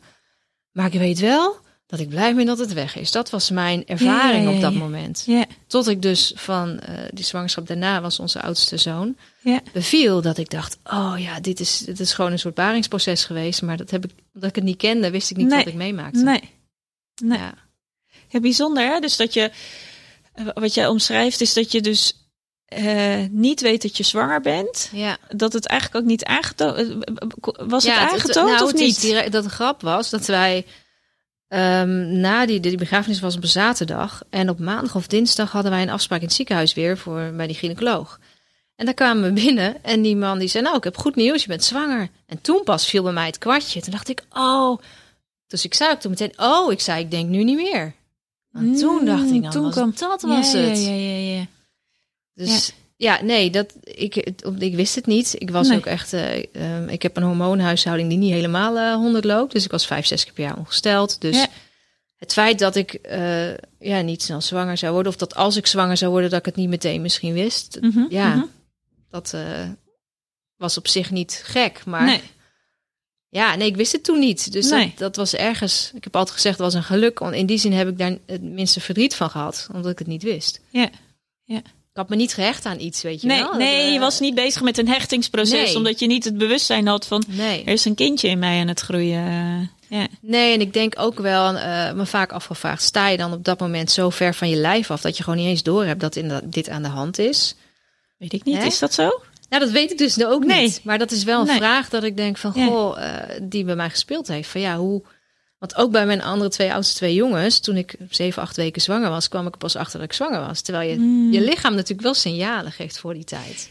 Maar ik weet wel dat ik blij ben dat het weg is. Dat was mijn ervaring Ja, ja, op dat moment. Tot ik dus van eh, die zwangerschap daarna was onze oudste zoon beviel. Dat ik dacht, oh ja, dit is, dit is gewoon een soort baringsproces geweest. Maar dat heb ik, omdat ik het niet kende, wist ik niet Nee. wat ik meemaakte. Nee. nee. Ja. Ja, bijzonder hè. Dus dat je eh, wat jij omschrijft is dat je dus eh, niet weet dat je zwanger bent. Ja. Dat het eigenlijk ook niet aangetoond eh, was. Het Ja, aangetoond nou, of het niet? direct- dat de grap was dat wij ehm, na die, die begrafenis was op een zaterdag. En op maandag of dinsdag hadden wij een afspraak in het ziekenhuis weer voor, bij die gynaecoloog. En daar kwamen we binnen en die man die zei, nou, ik heb goed nieuws, je bent zwanger. En toen pas viel bij mij het kwartje. Toen dacht ik, oh. Dus ik zei ook toen meteen, oh, ik zei, ik denk nu niet meer. En toen dacht ik, nou, toen was kwam- dat was ja, het. Ja, ja, ja, ja. Dus ja, nee, dat, ik, het- ik wist het niet. Ik was Nee. ook echt. eh, ehm, ik heb een hormoonhuishouding die niet helemaal eh 100 loopt. Dus ik was vijf, zes keer per jaar ongesteld. Dus het feit dat ik eh, ja, niet snel zwanger zou worden, of dat als ik zwanger zou worden, dat ik het niet meteen misschien wist. Mhm, ja, mhm. dat was op zich niet gek. Maar Nee. Ja, nee, ik wist het toen niet. Dus Nee. dat, dat was ergens. Ik heb altijd gezegd, dat was een geluk. Want in die zin heb ik daar het minste verdriet van gehad, omdat ik het niet wist. Ja. Ja. Ik had me niet gehecht aan iets, weet je Nee, wel. nee, Dat, je eh, was niet bezig met een hechtingsproces, Nee. omdat je niet het bewustzijn had van Nee. er is een kindje in mij aan het groeien. Eh, Ja. Nee, en ik denk ook wel, eh, me vaak afgevraagd, sta je dan op dat moment zo ver van je lijf af dat je gewoon niet eens door hebt dat inderdaad dit aan de hand is? Weet ik niet, Hè? is dat zo? Nou, dat weet ik dus ook Nee. niet. Maar dat is wel een Nee. vraag dat ik denk van, goh, eh, die bij mij gespeeld heeft. Van ja, hoe... Want ook bij mijn andere twee oudste twee jongens, toen ik zeven, acht weken zwanger was, kwam ik pas achter dat ik zwanger was. Terwijl je, Hmm. je lichaam natuurlijk wel signalen geeft voor die tijd.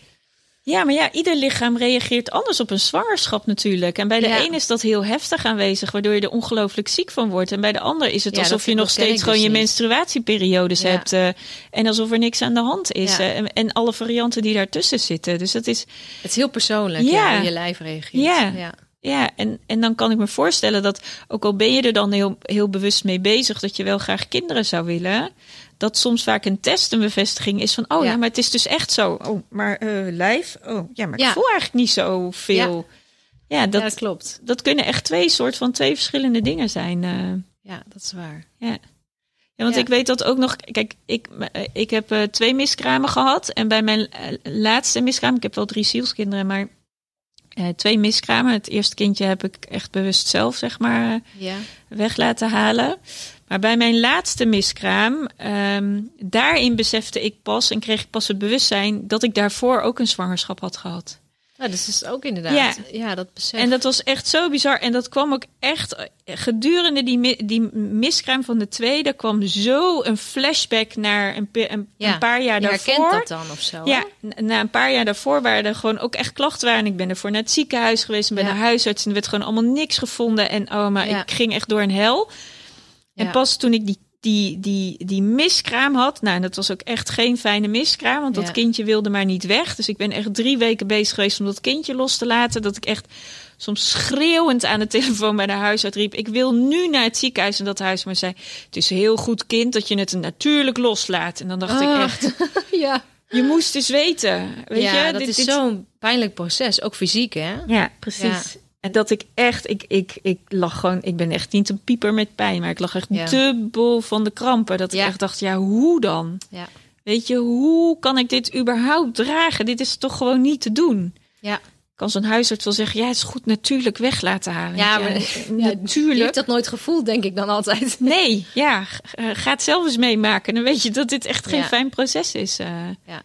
Ja, maar ja, ieder lichaam reageert anders op een zwangerschap natuurlijk. En bij de Ja. een is dat heel heftig aanwezig, waardoor je er ongelooflijk ziek van wordt. En bij de ander is het Ja, alsof je nog steeds gewoon dus je niet. menstruatieperiodes Ja. hebt. eh, en alsof er niks aan de hand is. Eh, en, en alle varianten die daartussen zitten. Dus dat is, Het is heel persoonlijk, Ja. hoe je lijf reageert. Ja. ja. ja, en, en dan kan ik me voorstellen dat, ook al ben je er dan heel, heel bewust mee bezig, dat je wel graag kinderen zou willen. Dat soms vaak een test een bevestiging is van, oh ja, Ja. maar het is dus echt zo. Oh, maar eh, lijf? Oh, ja, maar ik Ja. voel eigenlijk niet zoveel. Ja, dat, Ja, dat klopt. dat kunnen echt twee soort van twee verschillende dingen zijn. eh. Ja, dat is waar. ja. Ja, want Ja. ik weet dat ook nog. Kijk, ik, eh, ik heb twee miskramen gehad. En bij mijn laatste miskraam, ik heb wel drie zielskinderen, maar twee miskramen. Het eerste kindje heb ik echt bewust zelf, zeg maar, Ja. weg laten halen. Maar bij mijn laatste miskraam, ehm, daarin besefte ik pas en kreeg ik pas het bewustzijn dat ik daarvoor ook een zwangerschap had gehad. Ja, dus is ook inderdaad. Ja. Ja, dat besef. En dat was echt zo bizar. En dat kwam ook echt gedurende die, die miskraam van de tweede kwam zo een flashback naar een, een, Ja, een paar jaar je daarvoor. herkent dat dan of zo. Ja, na een paar jaar daarvoor waren er gewoon ook echt klachten waren. En ik ben ervoor naar het ziekenhuis geweest en bij Ja. de huisarts. En er werd gewoon allemaal niks gevonden. En oh, maar ik ging echt door een hel. En pas toen ik die, die, die, die miskraam had. Nou, en dat was ook echt geen fijne miskraam. Want dat kindje wilde maar niet weg. Dus ik ben echt drie weken bezig geweest om dat kindje los te laten. Dat ik echt soms schreeuwend aan de telefoon bij de huisarts riep. Ik wil nu naar het ziekenhuis. En dat huis maar zei, het is een heel goed kind dat je het natuurlijk loslaat. En dan dacht ik Ah. echt, ja. je moest eens weten. Weet ja, je, dat Dit- is dit- zo'n pijnlijk proces. Ook fysiek, hè? Ja, precies. En dat ik echt, ik, ik, ik lag gewoon, ik ben echt niet een pieper met pijn, maar ik lag echt Ja. dubbel van de krampen. Dat ik echt dacht, ja, hoe dan? Ja. Weet je, hoe kan ik dit überhaupt dragen? Dit is toch gewoon niet te doen. Ja. Kan zo'n huisarts wel zeggen, ja, het is goed natuurlijk weg laten halen. Ja, maar je, natuurlijk. hebt dat nooit gevoeld, denk ik dan altijd. Nee, ja, eh, ga het zelf eens meemaken. Dan weet je dat dit echt geen fijn proces is. eh. Ja.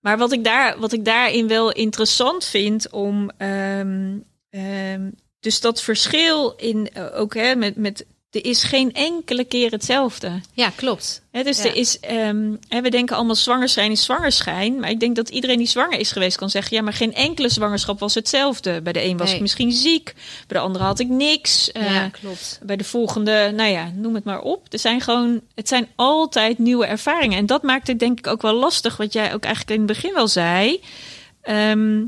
Maar wat ik, daar, wat ik daarin wel interessant vind om. ehm, ehm, dus dat verschil in eh, ook hè, met, met. Er is geen enkele keer hetzelfde. Ja, klopt. Hè, dus Ja. er is. ehm, hè, we denken allemaal zwanger zijn is zwangerschijn. Maar ik denk dat iedereen die zwanger is geweest kan zeggen. Ja, maar geen enkele zwangerschap was hetzelfde. Bij de een was Nee. ik misschien ziek. Bij de andere had ik niks. eh, ja, klopt. bij de volgende, nou ja, noem het maar op. Er zijn gewoon, het zijn altijd nieuwe ervaringen. En dat maakt het denk ik ook wel lastig, wat jij ook eigenlijk in het begin wel zei. Ehm,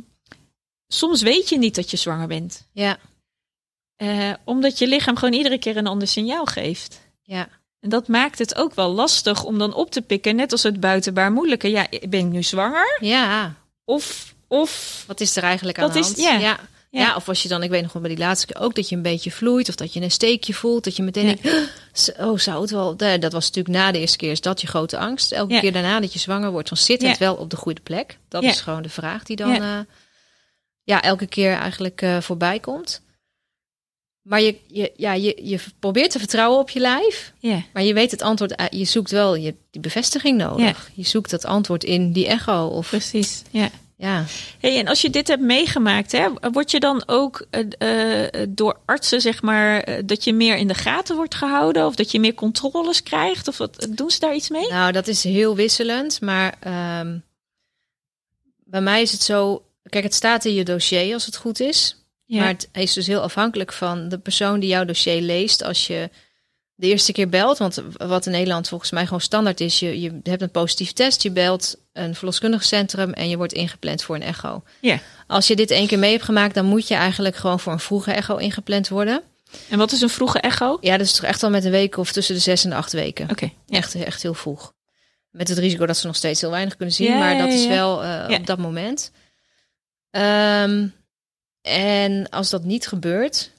soms weet je niet dat je zwanger bent. Ja, Eh, omdat je lichaam gewoon iedere keer een ander signaal geeft. ja. En dat maakt het ook wel lastig om dan op te pikken. Net als het buitenbaar moeilijke. Ja, ben ik nu zwanger? Ja, Of, of wat is er eigenlijk aan Wat de is- hand? ja. ja. Ja. Ja, of als je dan, ik weet nog wel bij die laatste keer ook, dat je een beetje vloeit. Of dat je een steekje voelt. Dat je meteen Ja. denkt, oh, zou het wel... Dat was natuurlijk na de eerste keer, is dat je grote angst. Elke Ja. keer daarna dat je zwanger wordt, van zit het wel op de goede plek? Dat is gewoon de vraag die dan Ja. Ja. elke keer eigenlijk eh, voorbij komt. Maar je, je, ja, je, je probeert te vertrouwen op je lijf. Maar je weet het antwoord. Je zoekt wel je, die bevestiging nodig. Je zoekt dat antwoord in die echo. Of, Precies. Ja. ja. Hey, en als je dit hebt meegemaakt, hè, word je dan ook eh, eh, door artsen, zeg maar, dat je meer in de gaten wordt gehouden? Of dat je meer controles krijgt? Of wat, doen ze daar iets mee? Nou, dat is heel wisselend. Maar ehm, bij mij is het zo. Kijk, het staat in je dossier als het goed is. Ja. Maar het is dus heel afhankelijk van de persoon die jouw dossier leest. Als je de eerste keer belt, want wat in Nederland volgens mij gewoon standaard is: je, je hebt een positief test, je belt een verloskundig centrum en je wordt ingepland voor een echo. Ja. Als je dit één keer mee hebt gemaakt, dan moet je eigenlijk gewoon voor een vroege echo ingepland worden. En wat is een vroege echo? Oké. Ja, dat is toch echt al met een week of tussen de zes en de acht weken. Ja. Echt, echt heel vroeg. Met het risico dat ze nog steeds heel weinig kunnen zien. Ja, maar dat is wel eh, op dat moment. Ehm, en als dat niet gebeurt.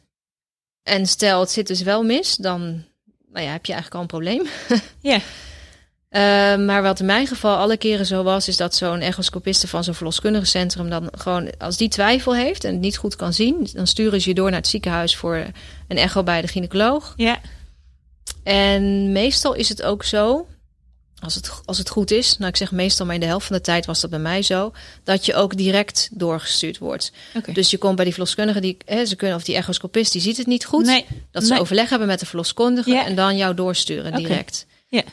En stel het zit dus wel mis. Dan nou ja, heb je eigenlijk al een probleem. Ja. Ehm, maar wat in mijn geval alle keren zo was. Is dat zo'n echoscopiste van zo'n verloskundige centrum. Dan gewoon als die twijfel heeft. En het niet goed kan zien. Dan sturen ze je door naar het ziekenhuis voor een echo bij de gynaecoloog. Ja. En meestal is het ook zo, als het, als het goed is, nou ik zeg meestal, maar in de helft van de tijd was dat bij mij zo, dat je ook direct doorgestuurd wordt. Dus je komt bij die verloskundige, die, hè, ze kunnen, of die echoscopist, die ziet het niet goed. Nee. Dat ze nee. overleg hebben met de verloskundige en dan jou doorsturen direct. Ja.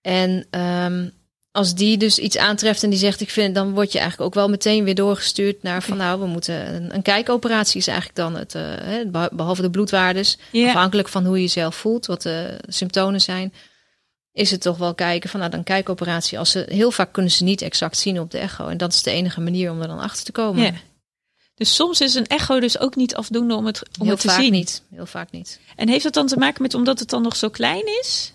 En ehm, als die dus iets aantreft en die zegt ik vind, dan word je eigenlijk ook wel meteen weer doorgestuurd naar van nou we moeten een, een kijkoperatie is eigenlijk dan het, eh, behalve de bloedwaardes, afhankelijk van hoe je jezelf voelt, wat de symptomen zijn, is het toch wel kijken van nou dan kijkoperatie. Als ze heel vaak kunnen ze niet exact zien op de echo en dat is de enige manier om er dan achter te komen. Ja. Dus soms is een echo dus ook niet afdoende om het, om Heel het te vaak zien. niet. Heel vaak niet. En heeft het dan te maken met omdat het dan nog zo klein is?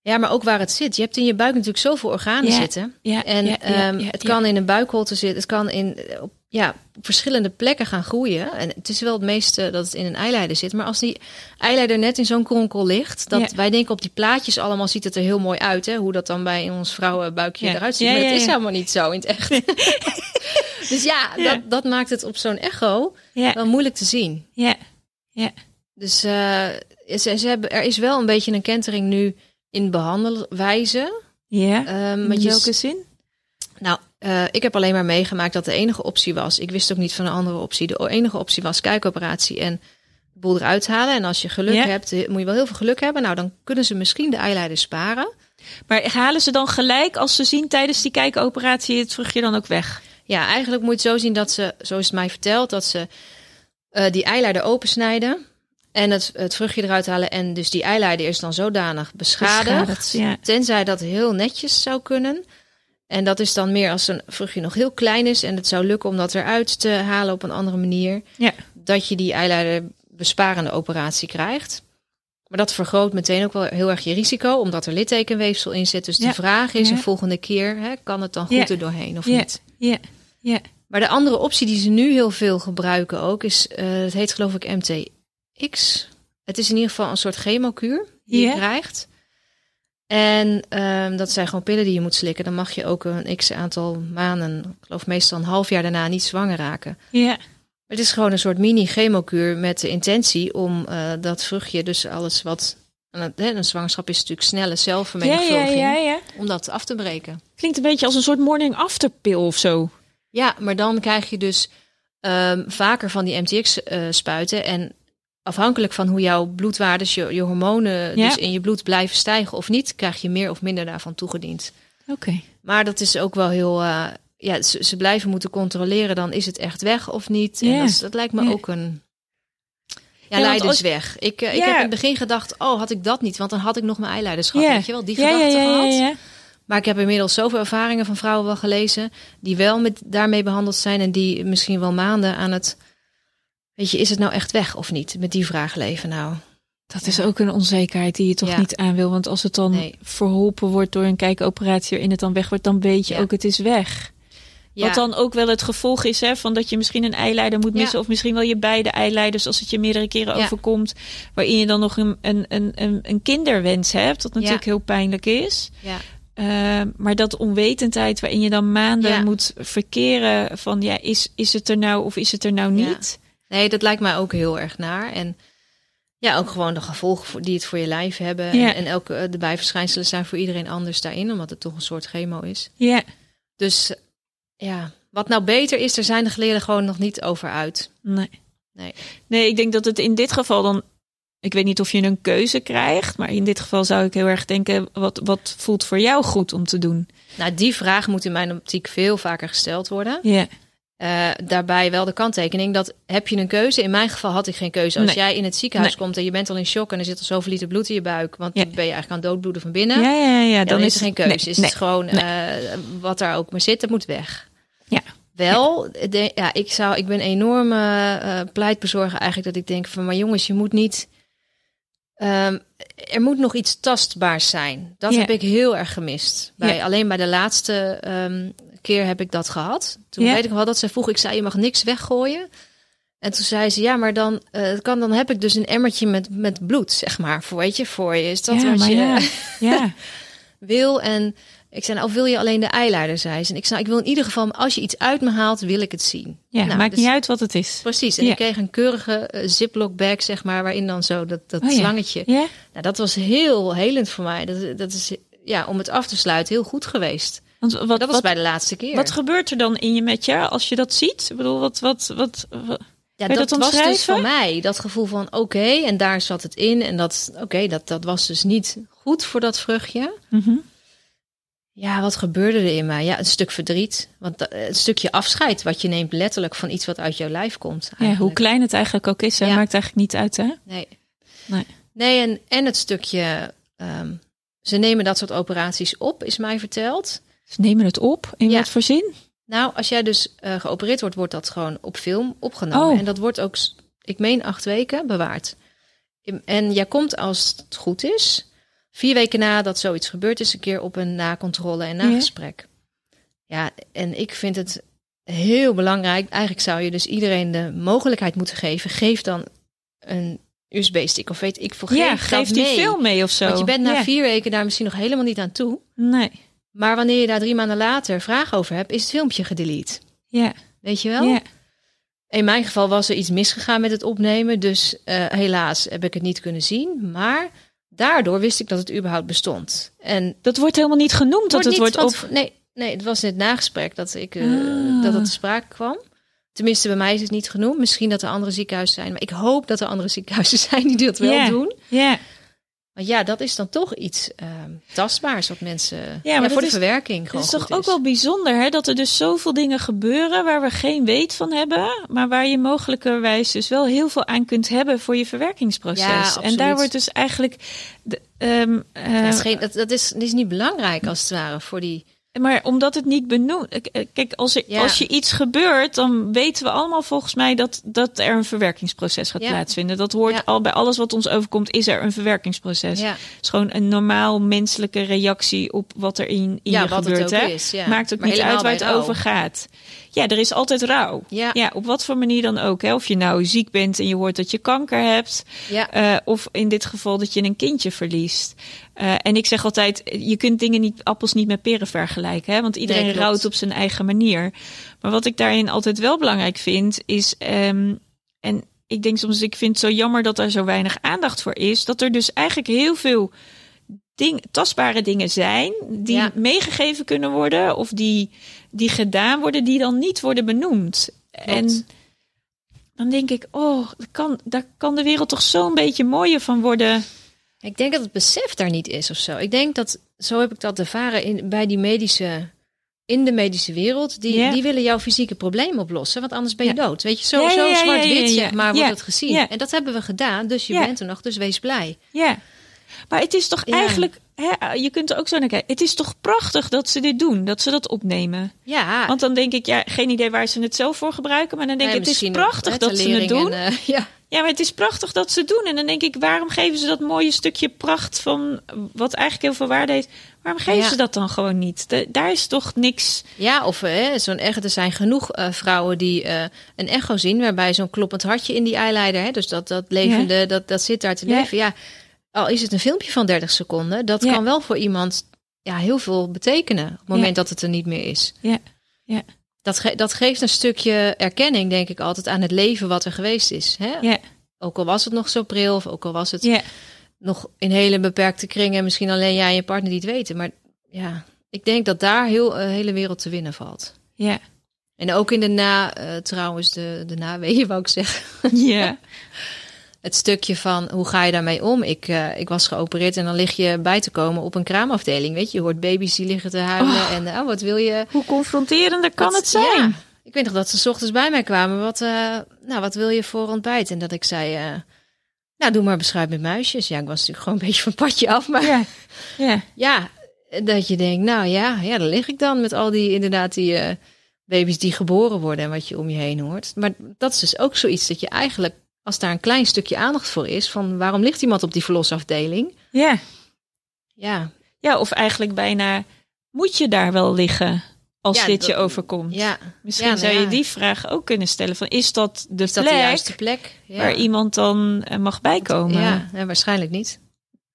Ja, maar ook waar het zit. Je hebt in je buik natuurlijk zoveel organen Ja. zitten. Ja, En ja, ehm, het kan in een buikholte zitten. Het kan in, op, ja, op verschillende plekken gaan groeien. En het is wel het meeste dat het in een eileider zit. Maar als die eileider net in zo'n kronkel ligt. Dat Ja. wij denken op die plaatjes allemaal ziet het er heel mooi uit. Hè? Hoe dat dan bij ons vrouwenbuikje Ja. eruit ziet. Ja, maar het is helemaal niet zo in het echt. dus ja. Dat, dat maakt het op zo'n echo Ja, wel moeilijk te zien. ja, ja. Dus eh, ze, ze hebben, er is wel een beetje een kentering nu in behandelwijze. Ja. Ehm, In welke zin? Eh, ik heb alleen maar meegemaakt dat de enige optie was. Ik wist ook niet van een andere optie. De enige optie was kijkoperatie en de boel eruit halen. En als je geluk Ja. hebt, eh, moet je wel heel veel geluk hebben. Nou, dan kunnen ze misschien de eileider sparen. Maar halen ze dan gelijk als ze zien tijdens die kijkoperatie het vruchtje dan ook weg? Ja, eigenlijk moet je het zo zien dat ze, zo is het mij verteld, dat ze eh, die eileider opensnijden. En het, het vruchtje eruit halen. En dus die eileider is dan zodanig beschadigd. Beschadigd, ja. Tenzij dat heel netjes zou kunnen. En dat is dan meer als een vruchtje nog heel klein is. En het zou lukken om dat eruit te halen op een andere manier. Ja. Dat je die eileider besparende operatie krijgt. Maar dat vergroot meteen ook wel heel erg je risico. Omdat er littekenweefsel in zit. Dus Ja. de vraag is Ja. een volgende keer. Hè, kan het dan goed Ja. er doorheen of niet? Ja, ja. Maar de andere optie die ze nu heel veel gebruiken ook is, eh, het heet geloof ik MTX. Het is in ieder geval een soort chemokuur die je krijgt. En ehm, dat zijn gewoon pillen die je moet slikken. Dan mag je ook een x aantal maanden, ik geloof meestal een half jaar daarna, niet zwanger raken. Ja, Het is gewoon een soort mini-chemokuur met de intentie om eh, dat vruchtje, dus alles wat... Een zwangerschap is natuurlijk snelle ja, ja, ja, ja. om dat af te breken. Klinkt een beetje als een soort morning after pill of zo. Ja, maar dan krijg je dus ehm, vaker van die MTX-spuiten. en afhankelijk van hoe jouw bloedwaardes, je, je hormonen Ja. dus in je bloed blijven stijgen of niet, krijg je meer of minder daarvan toegediend. Oké. Maar dat is ook wel heel. eh, ja, ze, ze blijven moeten controleren, dan is het echt weg of niet. En Ja. dat, is- dat lijkt me Ja. ook een. Ja, leidersweg. Ik, eh, ik heb in het begin gedacht, oh, had ik dat niet, want dan had ik nog mijn eileiders gehad. Ja. Weet je wel, die gedachte ja, ja, gehad. ja. Maar ik heb inmiddels zoveel ervaringen van vrouwen wel gelezen die wel met daarmee behandeld zijn en die misschien wel maanden aan het. Weet je, is het nou echt weg of niet? Met die vraag leven nou. Dat is ook een onzekerheid die je toch Ja. niet aan wil. Want als het dan Nee. verholpen wordt door een kijkoperatie waarin het dan weg wordt, dan weet je Ja. ook het is weg. Ja, Wat dan ook wel het gevolg is hè, van dat je misschien een eileider moet missen. Of misschien wel je beide eileiders als het je meerdere keren overkomt. Waarin je dan nog een, een, een, een, kinderwens hebt. Dat natuurlijk heel pijnlijk is. ja. Uh, maar dat onwetendheid waarin je dan maanden moet verkeren van ja, is, is het er nou of is het er nou Ja. niet? Nee, dat lijkt mij ook heel erg naar. En Ja, ook gewoon de gevolgen voor, die het voor je lijf hebben. Ja. En, en elke, eh, de bijverschijnselen zijn voor iedereen anders daarin, omdat het toch een soort chemo is. Ja, Dus ja, wat nou beter is, er zijn de geleerden gewoon nog niet over uit. nee. Nee. Nee, ik denk dat het in dit geval dan. Ik weet niet of je een keuze krijgt, maar in dit geval zou ik heel erg denken: wat, wat voelt voor jou goed om te doen? Nou, die vraag moet in mijn optiek veel vaker gesteld worden. Ja, Eh, daarbij wel de kanttekening dat heb je een keuze? In mijn geval had ik geen keuze. Als Nee. jij in het ziekenhuis Nee. komt en je bent al in shock en er zit al zoveel liter bloed in je buik, want Ja. dan ben je eigenlijk aan het doodbloeden van binnen. ja, ja, ja, dan, is er geen keuze. nee, is het gewoon eh, wat daar ook maar zit, dat moet weg. Ja. Wel, de- ja, ik, zou, ik ben een enorme eh pleitbezorger eigenlijk dat ik denk van, maar jongens, je moet niet... ehm, er moet nog iets tastbaars zijn. Dat Ja. heb ik heel erg gemist. Bij, Ja. Alleen bij de laatste ehm, keer heb ik dat gehad. Toen weet ik wel dat ze vroeg, ik zei, je mag niks weggooien. En toen zei ze, ja, maar dan, eh, kan, dan heb ik dus een emmertje met, met bloed, zeg maar. Voor, weet je, voor je. Is dat ja, wat je ja, ja. wil? En ik zei, nou, of wil je alleen de eyeliner, zei ze. En ik zei, ik wil in ieder geval, als je iets uit me haalt, wil ik het zien. ja Nou, maakt dus- niet uit wat het is. Precies. En Ja. ik kreeg een keurige eh, ziploc bag, zeg maar, waarin dan zo dat, dat Oh slangetje. Ja, Nou, dat was heel helend voor mij. Dat, dat is, ja, om het af te sluiten, heel goed geweest. Want wat, dat was wat, bij de laatste keer. wat gebeurt er dan in je met je als je dat ziet? Ik bedoel, wat, wat, wat, wat- ja, dat, dat was dus voor mij. Dat gevoel van, oké, en daar zat het in. En dat, oké, dat, dat was dus niet goed voor dat vruchtje. Mhm. Ja, wat gebeurde er in mij? Ja, een stuk verdriet. Want dat- een stukje afscheid wat je neemt letterlijk van iets wat uit jouw lijf komt. ja, hoe klein het eigenlijk ook is, hè, Ja. maakt eigenlijk niet uit, hè? Nee. Nee. Nee, en, en het stukje... ehm, ze nemen dat soort operaties op, is mij verteld. Ze nemen het op, in Ja. wat voor zin? Nou, als jij dus eh, geopereerd wordt, wordt dat gewoon op film opgenomen. Oh. En dat wordt ook, ik meen, acht weken bewaard. En jij komt, als het goed is, vier weken nadat zoiets gebeurd is, een keer op een nakontrole en nagesprek. Ja, en ik vind het heel belangrijk. Eigenlijk zou je dus iedereen de mogelijkheid moeten geven. Geef dan een USB-stick of weet ik veel. Ja, geef die mee. film mee of zo. Want je bent na Ja. vier weken daar misschien nog helemaal niet aan toe. Nee, Maar wanneer je daar drie maanden later vragen over hebt, is het filmpje gedelete. ja, Weet je wel? ja. In mijn geval was er iets misgegaan met het opnemen. Dus eh, helaas heb ik het niet kunnen zien. Maar daardoor wist ik dat het überhaupt bestond. En Dat wordt helemaal niet genoemd, dat het wordt op... Nee, nee, het was in het nagesprek dat, ik, eh, Ah. dat het te sprake kwam. Tenminste, bij mij is het niet genoemd. Misschien dat er andere ziekenhuizen zijn. Maar ik hoop dat er andere ziekenhuizen zijn die dat wel doen. Ja, Want ja, dat is dan toch iets ehm, tastbaars wat mensen... Ja, maar voor de is- verwerking het is toch ook wel bijzonder, hè? Dat er dus zoveel dingen gebeuren waar we geen weet van hebben, maar waar je mogelijkerwijs dus wel heel veel aan kunt hebben voor je verwerkingsproces. Ja, en daar wordt dus eigenlijk... De, ehm, eh, is geen, dat, dat, is, dat is niet belangrijk als het ware voor die... Maar omdat het niet benoemd. Kijk, als er, Ja. als je iets gebeurt, dan weten we allemaal volgens mij dat, dat er een verwerkingsproces gaat Ja. plaatsvinden. Dat hoort Ja. al bij alles wat ons overkomt, is er een verwerkingsproces. Ja. Het is gewoon een normaal menselijke reactie op wat er in, in je het gebeurt. hè? is, ja. Maakt ook Maar niet uit waar het rouw. over gaat. Ja, er is altijd rouw. Ja. Ja, op wat voor manier dan ook. Hè? Of je nou ziek bent en je hoort dat je kanker hebt. Ja. Eh, of in dit geval dat je een kindje verliest. Eh, en ik zeg altijd, je kunt dingen niet, appels niet met peren vergelijken. Hè? Want iedereen Nee, rouwt op zijn eigen manier. Maar wat ik daarin altijd wel belangrijk vind, is. ehm, en ik denk soms, ik vind het zo jammer dat er zo weinig aandacht voor is. Dat er dus eigenlijk heel veel ding, tastbare dingen zijn die Ja. meegegeven kunnen worden. Of die, die gedaan worden, die dan niet worden benoemd. En dan denk ik, oh, dat kan, daar kan de wereld toch zo'n beetje mooier van worden. Ik denk dat het besef daar niet is of zo. Ik denk dat, zo heb ik dat ervaren in, bij die medische, in de medische wereld. Die, die willen jouw fysieke probleem oplossen, want anders ben je Ja. dood. Weet je, zo, Ja, ja, zo ja, zwart-wit zeg maar wordt het gezien. En dat hebben we gedaan, dus je bent er nog, dus wees blij. Ja, maar het is toch eigenlijk, hè, je kunt er ook zo naar kijken. Het is toch prachtig dat ze dit doen, dat ze dat opnemen. Ja, Want dan denk ik, ja, geen idee waar ze het zelf voor gebruiken, maar dan denk ik, het is prachtig dat ze het doen. en, eh, ja. Ja, maar het is prachtig dat ze het doen. En dan denk ik, waarom geven ze dat mooie stukje pracht van wat eigenlijk heel veel waarde heeft? Waarom geven Ja. ze dat dan gewoon niet? De- daar is toch niks. Ja, of hè, zo'n echo. Er zijn genoeg eh, vrouwen die eh, een echo zien, waarbij zo'n kloppend hartje in die eyeliner, hè, dus dat, dat levende, dat, dat zit daar te Ja. leven. Ja, al is het een filmpje van 30 seconden, dat Ja. kan wel voor iemand ja, heel veel betekenen op het moment dat het er niet meer is. Ja, ja, Dat, ge- dat geeft een stukje erkenning, denk ik altijd, aan het leven wat er geweest is. Hè? ja. Ook al was het nog zo pril, of ook al was het nog in hele beperkte kringen, misschien alleen jij en je partner die het weten. Maar ja, ik denk dat daar heel een hele wereld te winnen valt. Ja. En ook in de na, eh, trouwens, de, de naweeën wou ik zeggen. Ja. Het stukje van hoe ga je daarmee om? Ik, eh, ik was geopereerd en dan lig je bij te komen op een kraamafdeling. Weet je, je hoort baby's die liggen te huilen. En oh, wat wil je? Hoe confronterender kan Wat- het zijn? Ja. Ik weet nog dat ze 's ochtends bij mij kwamen. Wat, eh, nou, wat wil je voor ontbijt? En dat ik zei, eh, nou, doe maar beschuit met muisjes. Ja, ik was natuurlijk gewoon een beetje van padje af. Maar ja, Ja. Ja. dat je denkt, nou ja, ja, daar lig ik dan met al die, inderdaad, die baby's die geboren worden en wat je om je heen hoort. Maar dat is dus ook zoiets dat je eigenlijk, als daar een klein stukje aandacht voor is, van waarom ligt iemand op die verlosafdeling? Ja. Ja, Ja, of eigenlijk bijna moet je daar wel liggen als Ja, dit dat- je overkomt. ja. Misschien Ja, nou zou je die vraag ook kunnen stellen van is dat de Is dat plek de juiste plek? Ja. waar iemand dan eh, mag bijkomen? Ja, ja, waarschijnlijk niet.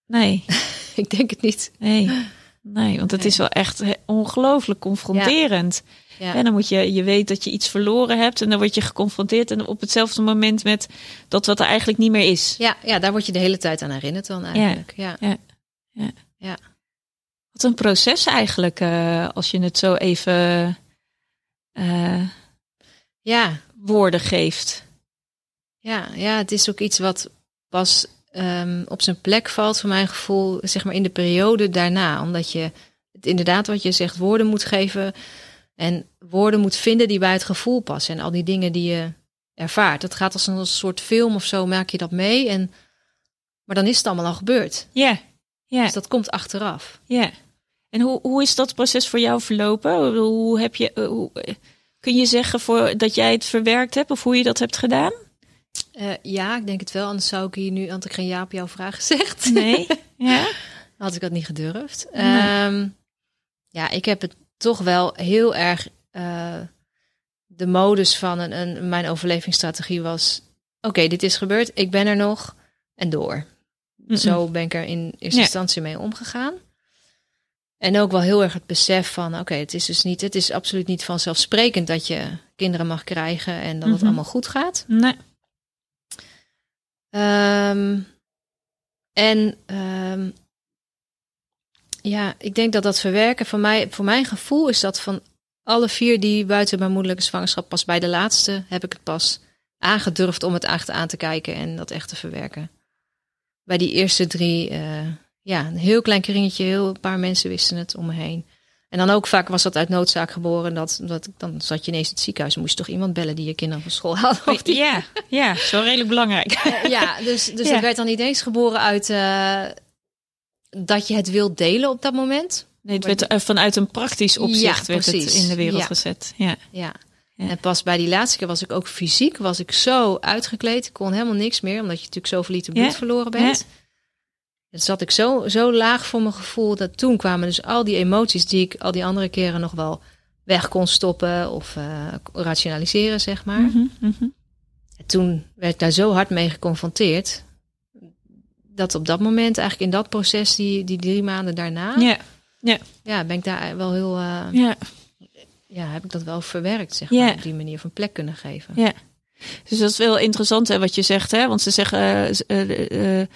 Nee, ik denk het niet. nee. Nee, want het Nee. is wel echt ongelooflijk confronterend. Ja. En dan moet je, je weet dat je iets verloren hebt en dan word je geconfronteerd en op hetzelfde moment met dat wat er eigenlijk niet meer is. Ja, ja, daar word je de hele tijd aan herinnerd dan eigenlijk. Ja. Wat een proces eigenlijk, eh, als je het zo even eh, Ja, woorden geeft. ja, ja, het is ook iets wat pas ehm, op zijn plek valt, voor mijn gevoel, zeg maar in de periode daarna. Omdat je het inderdaad, wat je zegt, woorden moet geven en woorden moet vinden die bij het gevoel passen. En al die dingen die je ervaart. Dat gaat als een soort film of zo, maak je dat mee. En, maar dan is het allemaal al gebeurd. Ja, ja, Dus dat komt achteraf. ja. En hoe, hoe is dat proces voor jou verlopen? Hoe- heb je, eh, hoe, eh, kun je zeggen voor, dat jij het verwerkt hebt of hoe je dat hebt gedaan? Eh, ja, ik denk het wel. Anders zou ik hier nu, had ik geen ja op jouw vraag gezegd. Nee? ja? Had ik dat niet gedurfd. Nee. Ehm, ja, ik heb het toch wel heel erg. eh, de modus van een, een, mijn overlevingsstrategie was: oké, dit is gebeurd, ik ben er nog en door. Zo ben ik er in eerste Ja. instantie mee omgegaan. En ook wel heel erg het besef van: oké, het is dus niet, het is absoluut niet vanzelfsprekend dat je kinderen mag krijgen en dat het allemaal goed gaat. Nee. Ehm, en ehm, ja, ik denk dat dat verwerken voor mij, voor mijn gevoel is dat van alle vier die buiten mijn moederlijke zwangerschap, pas bij de laatste heb ik het pas aangedurfd om het echt aan te kijken en dat echt te verwerken. Bij die eerste drie, eh, ja, een heel klein kringetje, heel een paar mensen wisten het om me heen. En dan ook vaak was dat uit noodzaak geboren. Dat, dat, dan zat je ineens in het ziekenhuis. Dan moest je toch iemand bellen die je kinderen van school haalde. Of die Ja, ja, zo redelijk belangrijk. ja, dus, dus Ja. dat werd dan niet eens geboren uit eh, dat je het wilt delen op dat moment. Nee, het werd eh, vanuit een praktisch opzicht Ja, werd het in de wereld Ja. gezet. Ja. Ja. En pas bij die laatste keer was ik ook fysiek, was ik zo uitgekleed. Ik kon helemaal niks meer, omdat je natuurlijk zoveel liter bloed verloren bent. Dan zat ik zo, zo laag voor mijn gevoel, dat toen kwamen dus al die emoties die ik al die andere keren nog wel weg kon stoppen of eh, rationaliseren, zeg maar. Mhm, mhm. En toen werd ik daar zo hard mee geconfronteerd. Dat op dat moment, eigenlijk in dat proces, die, die drie maanden daarna, ja. Ja, ben ik daar wel heel, eh, ja. ja. heb ik dat wel verwerkt, zeg maar, op die manier van plek kunnen geven. Ja. Dus dat is wel interessant hè, wat je zegt. Hè? Want ze zeggen, eh,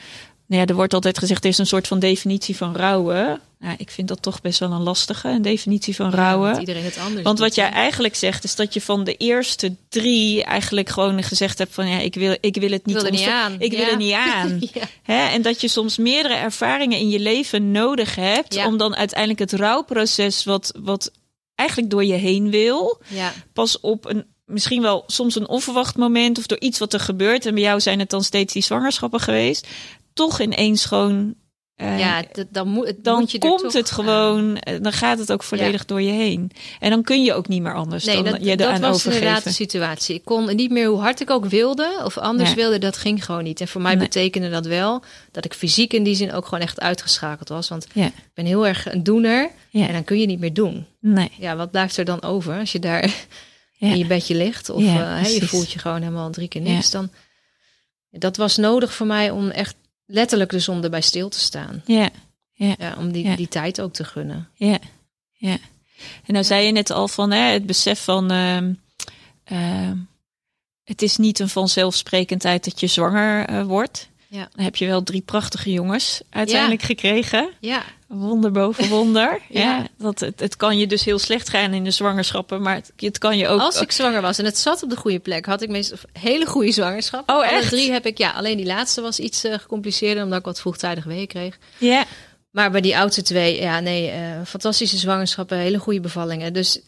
nou ja, er wordt altijd gezegd, er is een soort van definitie van rouwen. Nou, ik vind dat toch best wel een lastige, een definitie van rouwen. iedereen het anders Want wat jij eigenlijk zegt, is dat je van de eerste drie eigenlijk gewoon gezegd hebt van ja, ik wil, ik wil het Ik niet wil er niet aan. Ik wil er niet aan. ja. Hè? En dat je soms meerdere ervaringen in je leven nodig hebt om dan uiteindelijk het rouwproces wat, wat eigenlijk door je heen wil, ja, pas op een misschien wel soms een onverwacht moment of door iets wat er gebeurt. En bij jou zijn het dan steeds die zwangerschappen geweest. Toch ineens gewoon. eh, ja dan moet, het dan moet je komt toch het gewoon, eh, dan gaat het ook volledig door je heen. En dan kun je ook niet meer anders Nee, dan dat, je dat was inderdaad de situatie. Ik kon niet meer hoe hard ik ook wilde of anders Nee. wilde, dat ging gewoon niet. En voor mij Nee. betekende dat wel dat ik fysiek in die zin ook gewoon echt uitgeschakeld was. Want Ja. ik ben heel erg een doener Ja. en dan kun je niet meer doen. Nee. Ja, wat blijft er dan over als je daar in je bedje ligt of Ja, eh, je voelt je gewoon helemaal drie keer niks? Dan, dat was nodig voor mij om echt letterlijk dus om erbij stil te staan. Ja. Ja, om die, Ja. die tijd ook te gunnen. Ja, ja. En nou zei je net al van hè, het besef van. ehm, ehm, het is niet een vanzelfsprekendheid dat je zwanger eh, wordt. Ja. Dan heb je wel drie prachtige jongens uiteindelijk gekregen. Ja, Wonder boven wonder. ja. Ja. dat, het, het kan je dus heel slecht gaan in de zwangerschappen, maar het, het kan je ook. als ik zwanger was en het zat op de goede plek, had ik meestal hele goede zwangerschap. Oh, Alle echt? drie heb ik, ja, alleen die laatste was iets eh, gecompliceerder, omdat ik wat vroegtijdig weeën kreeg. Ja, Maar bij die oudste twee, ja, nee, eh, fantastische zwangerschappen, hele goede bevallingen. Dus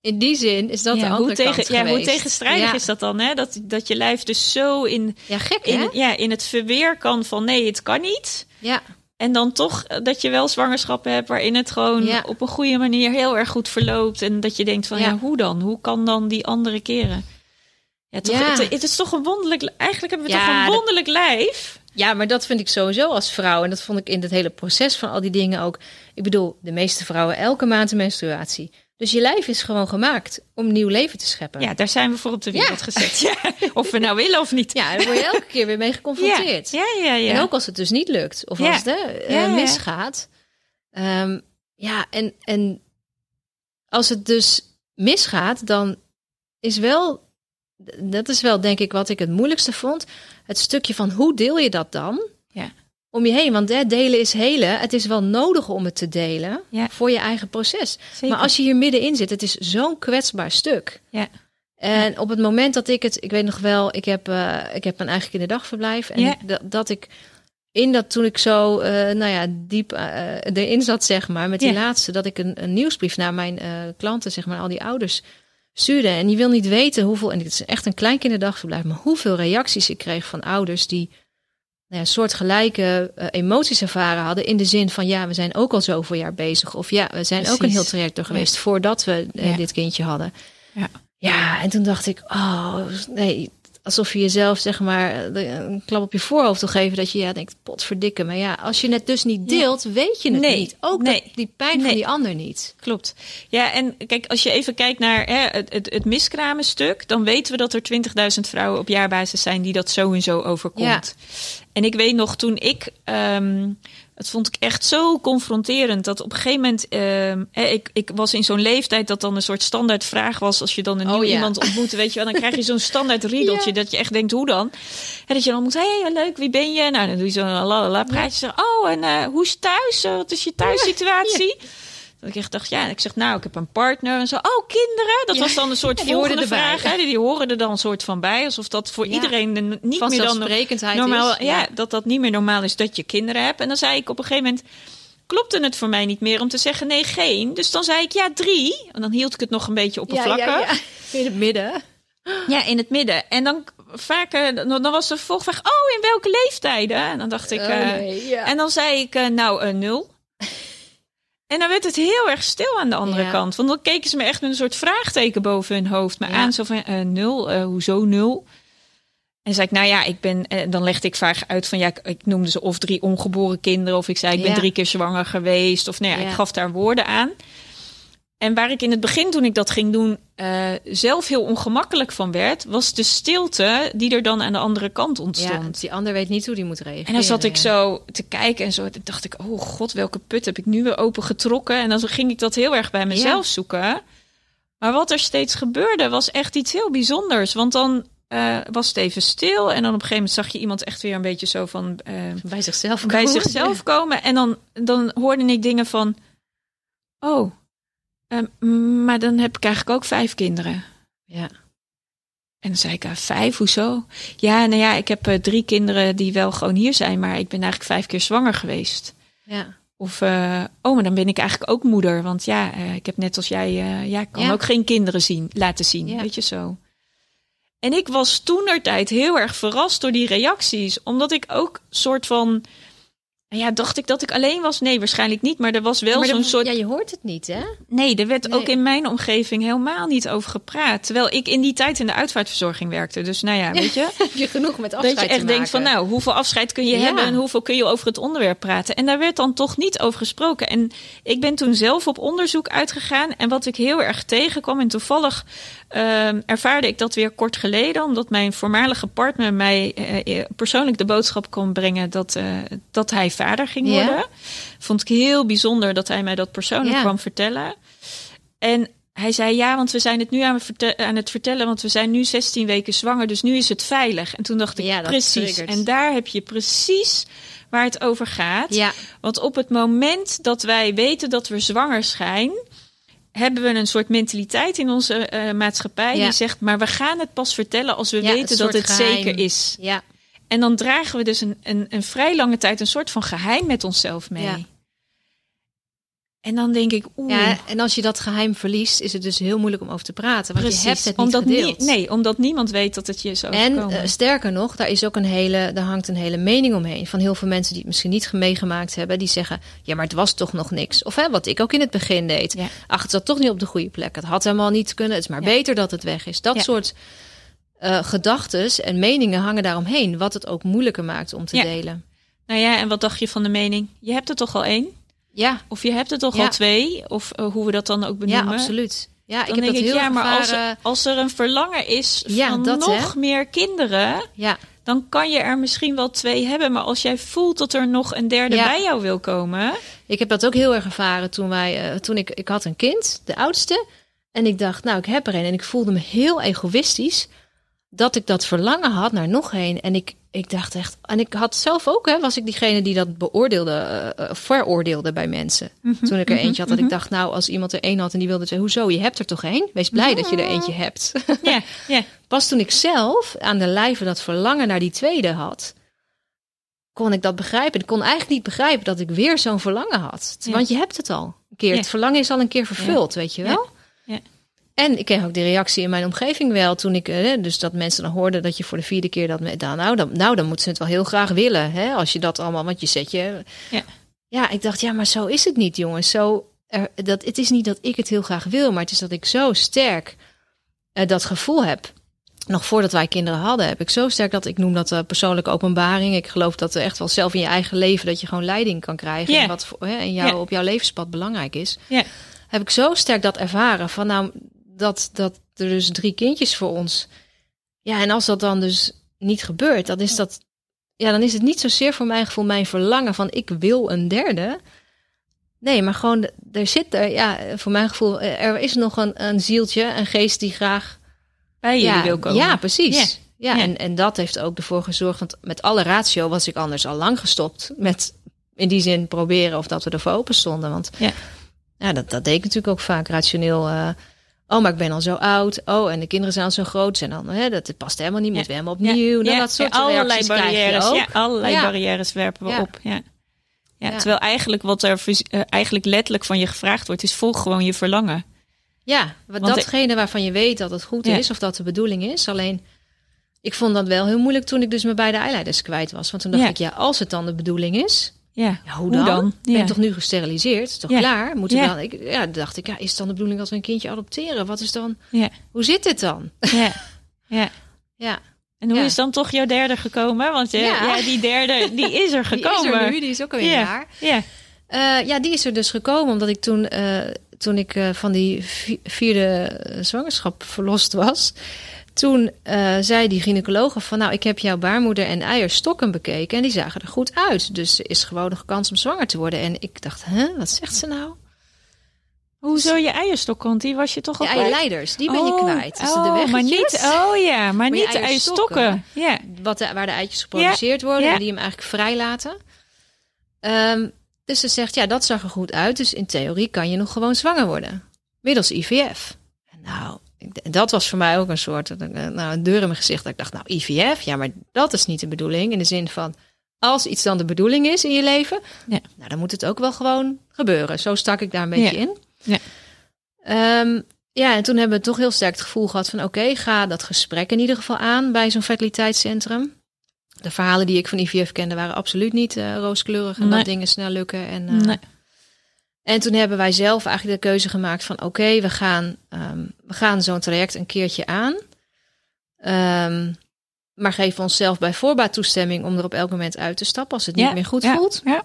in die zin is dat de ja, andere hoe, tegen, kant ja, hoe tegenstrijdig Ja. is dat dan? Hè? Dat, dat je lijf dus zo in, Ja, gek in, hè? ja, in het verweer kan van nee, het kan niet. Ja, En dan toch eh, dat je wel zwangerschappen hebt waarin het gewoon Ja. op een goede manier heel erg goed verloopt. En dat je denkt van ja, Ja. hoe dan? Hoe kan dan die andere keren? Ja, toch, Ja. Het, het is toch een wonderlijk... Eigenlijk hebben we toch een dat- wonderlijk lijf? Ja, maar dat vind ik sowieso als vrouw. En dat vond ik in het hele proces van al die dingen ook. Ik bedoel, de meeste vrouwen elke maand een menstruatie. Dus je lijf is gewoon gemaakt om nieuw leven te scheppen. Ja, daar zijn we voor op de wereld gezet. Ja. Of we nou willen of niet. Ja, daar word je elke keer weer mee geconfronteerd. Ja, ja, ja. En ook als het dus niet lukt. Of als het ja. misgaat. Ehm, ja, en, en als het dus misgaat, dan is wel... Dat is wel denk ik wat ik het moeilijkste vond. Het stukje van hoe deel je dat dan? Ja. Om je heen. Want hè, delen is helen. Het is wel nodig om het te delen Ja. voor je eigen proces. Zeker. Maar als je hier middenin zit, het is zo'n kwetsbaar stuk. Ja. En op het moment dat ik het, ik weet nog wel, ik heb, eh, ik heb een eigen kinderdagverblijf. En Ja. dat, dat ik in dat toen ik zo, eh, nou ja, diep eh, erin zat, zeg maar, met die Ja. laatste, dat ik een, een nieuwsbrief naar mijn klanten, zeg maar, al die ouders stuurde. En die wil niet weten hoeveel, en het is echt een klein kinderdagverblijf, maar hoeveel reacties ik kreeg van ouders die nou ja, soortgelijke eh, emoties ervaren hadden. In de zin van ja, we zijn ook al zoveel jaar bezig. Of ja, we zijn ook een heel traject door geweest voordat we eh, Ja. dit kindje hadden. Ja. Ja, en toen dacht ik, oh nee, alsof je jezelf zeg maar een klap op je voorhoofd wil geven. Dat je ja denkt, potverdikke. Maar ja, als je het dus niet deelt, weet je het Nee, niet. Ook nee, dat, die pijn van die ander niet. Klopt. Ja, en kijk, als je even kijkt naar hè, het, het, het miskramen-stuk, dan weten we dat er 20.000 vrouwen op jaarbasis zijn die dat sowieso overkomt. En ik weet nog toen ik, ehm, het vond ik echt zo confronterend dat op een gegeven moment, ehm, ik, ik was in zo'n leeftijd dat dan een soort standaard vraag was als je dan een Oh, nieuw ja. iemand ontmoet, weet je wel, dan krijg je zo'n standaard riedeltje Ja. dat je echt denkt, hoe dan? En dat je dan moet, hé, hey, leuk, wie ben je? Nou, dan doe je zo'n lalala praatje. Zeg, oh, en eh, hoe is thuis? Eh, Wat is je thuissituatie? Dat ik echt dacht, ja, en ik zeg, nou, ik heb een partner en zo. Oh, kinderen. Dat Ja. was dan een soort Ja, die volgende vraag. Hè? Die, die horen er dan een soort van bij. Alsof dat voor Ja. iedereen de- niet meer dan normaal. is. Ja, dat dat niet meer normaal is dat je kinderen hebt. En dan zei ik op een gegeven moment, klopte het voor mij niet meer om te zeggen nee, geen. Dus dan zei ik ja, drie. En dan hield ik het nog een beetje oppervlakkig. In het midden. Ja, in het midden. En dan vaak, dan, was de vervolgvraag, oh, in welke leeftijden? En dan dacht ik, Oh, eh, nee, ja. en dan zei ik, eh, nou, eh, nul. En dan werd het heel erg stil aan de andere Ja. kant. Want dan keken ze me echt met een soort vraagteken boven hun hoofd. Maar Ja. aan zo van, eh, nul, eh, hoezo nul? En zei ik, nou ja, ik ben, eh, dan legde ik vaak uit van, ja, ik, ik noemde ze of drie ongeboren kinderen. Of ik zei, ik ben drie keer zwanger geweest. Of nou Ja. ik gaf daar woorden aan. En waar ik in het begin, toen ik dat ging doen, eh, zelf heel ongemakkelijk van werd, was de stilte die er dan aan de andere kant Ja, ontstond. die ander weet niet hoe die moet reageren. En dan zat ik ja. zo te kijken en zo. En dacht ik, oh god, welke put heb ik nu weer opengetrokken? En dan ging ik dat heel erg bij mezelf zoeken. Maar wat er steeds gebeurde, was echt iets heel bijzonders. Want dan eh, was het even stil. En dan op een gegeven moment zag je iemand echt weer een beetje zo van eh, bij zichzelf bij komen. zichzelf komen. En dan, dan hoorde ik dingen van, oh, ehm, maar dan heb ik eigenlijk ook vijf kinderen. Ja. En dan zei ik, ah, vijf, hoezo? Ja, nou ja, ik heb eh, drie kinderen die wel gewoon hier zijn, maar ik ben eigenlijk vijf keer zwanger geweest. Ja. Of, eh, oh, maar dan ben ik eigenlijk ook moeder. Want ja, eh, ik heb net als jij, ja, ik kan Ja. ook geen kinderen zien, laten zien. Ja. Weet je zo. En ik was toenertijd heel erg verrast door die reacties. Omdat ik ook soort van, ja, dacht ik dat ik alleen was? Nee, waarschijnlijk niet. Maar er was wel zo'n soort Ja, je hoort het niet, hè? Nee, er werd Nee. ook in mijn omgeving helemaal niet over gepraat. Terwijl ik in die tijd in de uitvaartverzorging werkte. Dus nou ja, weet je. Heb je genoeg met afscheid dat je echt denkt van nou, hoeveel afscheid kun je Ja. hebben en hoeveel kun je over het onderwerp praten. En daar werd dan toch niet over gesproken. En ik ben toen zelf op onderzoek uitgegaan. En wat ik heel erg tegenkwam, en toevallig ehm, ervaarde ik dat weer kort geleden, omdat mijn voormalige partner mij eh, eh, persoonlijk de boodschap kon brengen dat, eh, dat hij vader ging worden. Vond ik heel bijzonder dat hij mij dat persoonlijk kwam vertellen. En hij zei ja, want we zijn het nu aan, het verte- aan het vertellen, want we zijn nu 16 weken zwanger, dus nu is het veilig. En toen dacht ik, Ja, precies. triggert. En daar heb je precies waar het over gaat. Ja, Want op het moment dat wij weten dat we zwanger zijn, hebben we een soort mentaliteit in onze eh, maatschappij Ja. die zegt, maar we gaan het pas vertellen als we Ja, weten dat het geheim. zeker is. ja, En dan dragen we dus een, een, een vrij lange tijd een soort van geheim met onszelf mee. En dan denk ik, oeh. ja. En als je dat geheim verliest, is het dus heel moeilijk om over te praten. Want Precies, je hebt het niet omdat gedeeld. nie- nee, omdat niemand weet dat het je is En eh, sterker nog, daar is ook een hele, daar hangt een hele mening omheen van heel veel mensen die het misschien niet meegemaakt hebben, die zeggen: ja, maar het was toch nog niks. Of hè, wat ik ook in het begin deed. Ja. Ach, het zat toch niet op de goede plek. Het had helemaal niet kunnen. Het is maar Ja. beter dat het weg is. Dat Ja. soort eh gedachtes en meningen hangen daaromheen, wat het ook moeilijker maakt om te delen. Nou ja, en wat dacht je van de mening? Je hebt er toch al één? Ja, Of je hebt er toch Ja. al twee? Of eh, hoe we dat dan ook ja, benoemen? absoluut. Ja, ik heb denk dat ik, heel ja, maar als er, als er een verlangen is Ja, van dat, nog hè? meer kinderen, Ja, dan kan je er misschien wel twee hebben. Maar als jij voelt dat er nog een derde Ja. bij jou wil komen, Ik heb dat ook heel erg ervaren toen wij, eh, toen ik, ik had een kind, de oudste, en ik dacht, nou, ik heb er een, en ik voelde me heel egoïstisch dat ik dat verlangen had naar nog een, en ik, ik dacht echt, en ik had zelf ook, hè, was ik diegene die dat beoordeelde, eh, eh, veroordeelde bij mensen. Toen ik er eentje had, dat ik dacht, nou, als iemand er één had en die wilde zeggen, hoezo, je hebt er toch één? Wees blij dat je er eentje hebt. ja, ja, Pas toen ik zelf aan de lijve dat verlangen naar die tweede had, kon ik dat begrijpen. Ik kon eigenlijk niet begrijpen dat ik weer zo'n verlangen had. Want je hebt het al een keer. Het verlangen is al een keer vervuld, weet je wel? En ik kreeg ook de reactie in mijn omgeving wel toen ik, eh, dus dat mensen dan hoorden dat je voor de vierde keer dat, met, nou, nou, dan, nou, dan moeten ze het wel heel graag willen, hè? Als je dat allemaal, want je zet je. Ja. ja, ik dacht, ja, maar zo is het niet, jongens. Zo, er, dat, het is niet dat ik het heel graag wil, maar het is dat ik zo sterk eh, dat gevoel heb. Nog voordat wij kinderen hadden, heb ik zo sterk dat ik noem dat eh, persoonlijke openbaring. Ik geloof dat er echt wel zelf in je eigen leven dat je gewoon leiding kan krijgen. En wat voor, hè, en jou, op jouw levenspad belangrijk is. Heb ik zo sterk dat ervaren van nou dat, dat er dus drie kindjes voor ons. Ja, en als dat dan dus niet gebeurt, dan is dat. Ja, dan is het niet zozeer voor mijn gevoel mijn verlangen van ik wil een derde. Nee, maar gewoon, er zit er, ja, voor mijn gevoel, eh, er is nog een, een zieltje, een geest die graag bij jullie ja, wil komen. Ja, precies. Ja. En, en dat heeft ook ervoor gezorgd, want met alle ratio was ik anders al lang gestopt met in die zin proberen of dat we ervoor open stonden. Want Ja. ja, dat, dat deed ik natuurlijk ook vaak rationeel. eh, oh, maar ik ben al zo oud. Oh, en de kinderen zijn al zo groot. Zijn dan, hè, dat past helemaal niet. Ja. Moeten we helemaal opnieuw. Nou, dat soort allerlei krijg je barrières. ook. Ja, allerlei Ja. barrières werpen we Ja. op. Ja. Ja, Ja. Terwijl eigenlijk wat er eh, eigenlijk letterlijk van je gevraagd wordt, is volg gewoon je verlangen. Ja, wat Want datgene waarvan je weet dat het goed Ja. is of dat de bedoeling is. Alleen, ik vond dat wel heel moeilijk toen ik dus mijn beide eileiders kwijt was. Want toen dacht Ja. ik, ja, als het dan de bedoeling is, Ja, Ja, hoe dan? Ik ben Ja. toch nu gesteriliseerd? Is toch klaar? Ja. dan, ik, ja, dacht ik, ja, is het dan de bedoeling dat we een kindje adopteren? Wat is dan? Ja. Hoe zit dit dan? Ja. ja. Ja, En hoe is dan toch jouw derde gekomen? Want Ja. ja. die derde, die is er die gekomen. is er nu, die is ook alweer Ja. jaar. Ja. Eh, ja, die is er dus gekomen omdat ik toen, eh, toen ik eh, van die vi- vierde zwangerschap verlost was. Toen eh, zei die gynaecoloog van, nou, ik heb jouw baarmoeder en eierstokken bekeken en die zagen er goed uit. Dus er is gewoon nog kans om zwanger te worden. En ik dacht, hè, wat zegt ze nou? Hoezo je eierstok, want die was je toch al De kwijt? eierleiders, die ben je Oh, kwijt. Dus de oh, weggetjes. maar niet, oh ja, maar, niet de eierstokken. Ja. wat de- waar de eitjes geproduceerd worden ja. en die hem eigenlijk vrijlaten. Ehm, dus ze zegt, ja, dat zag er goed uit. Dus in theorie kan je nog gewoon zwanger worden. Middels IVF. Nou, dat was voor mij ook een soort, eh, nou, een deur in mijn gezicht. Dat ik dacht, nou, IVF, ja, maar dat is niet de bedoeling. In de zin van, als iets dan de bedoeling is in je leven, Ja. nou, dan moet het ook wel gewoon gebeuren. Zo stak ik daar een beetje Ja. in. Ja. Ehm, ja, en toen hebben we toch heel sterk het gevoel gehad van... oké, ga dat gesprek in ieder geval aan bij zo'n fertiliteitscentrum. De verhalen die ik van IVF kende waren absoluut niet eh, rooskleurig... en Nee. dat dingen snel lukken. En, eh, Nee. En toen hebben wij zelf eigenlijk de keuze gemaakt van... oké, we gaan, ehm, we gaan zo'n traject een keertje aan... Ehm, maar geven onszelf bij voorbaat toestemming om er op elk moment uit te stappen als het niet meer goed ja, voelt. Ja.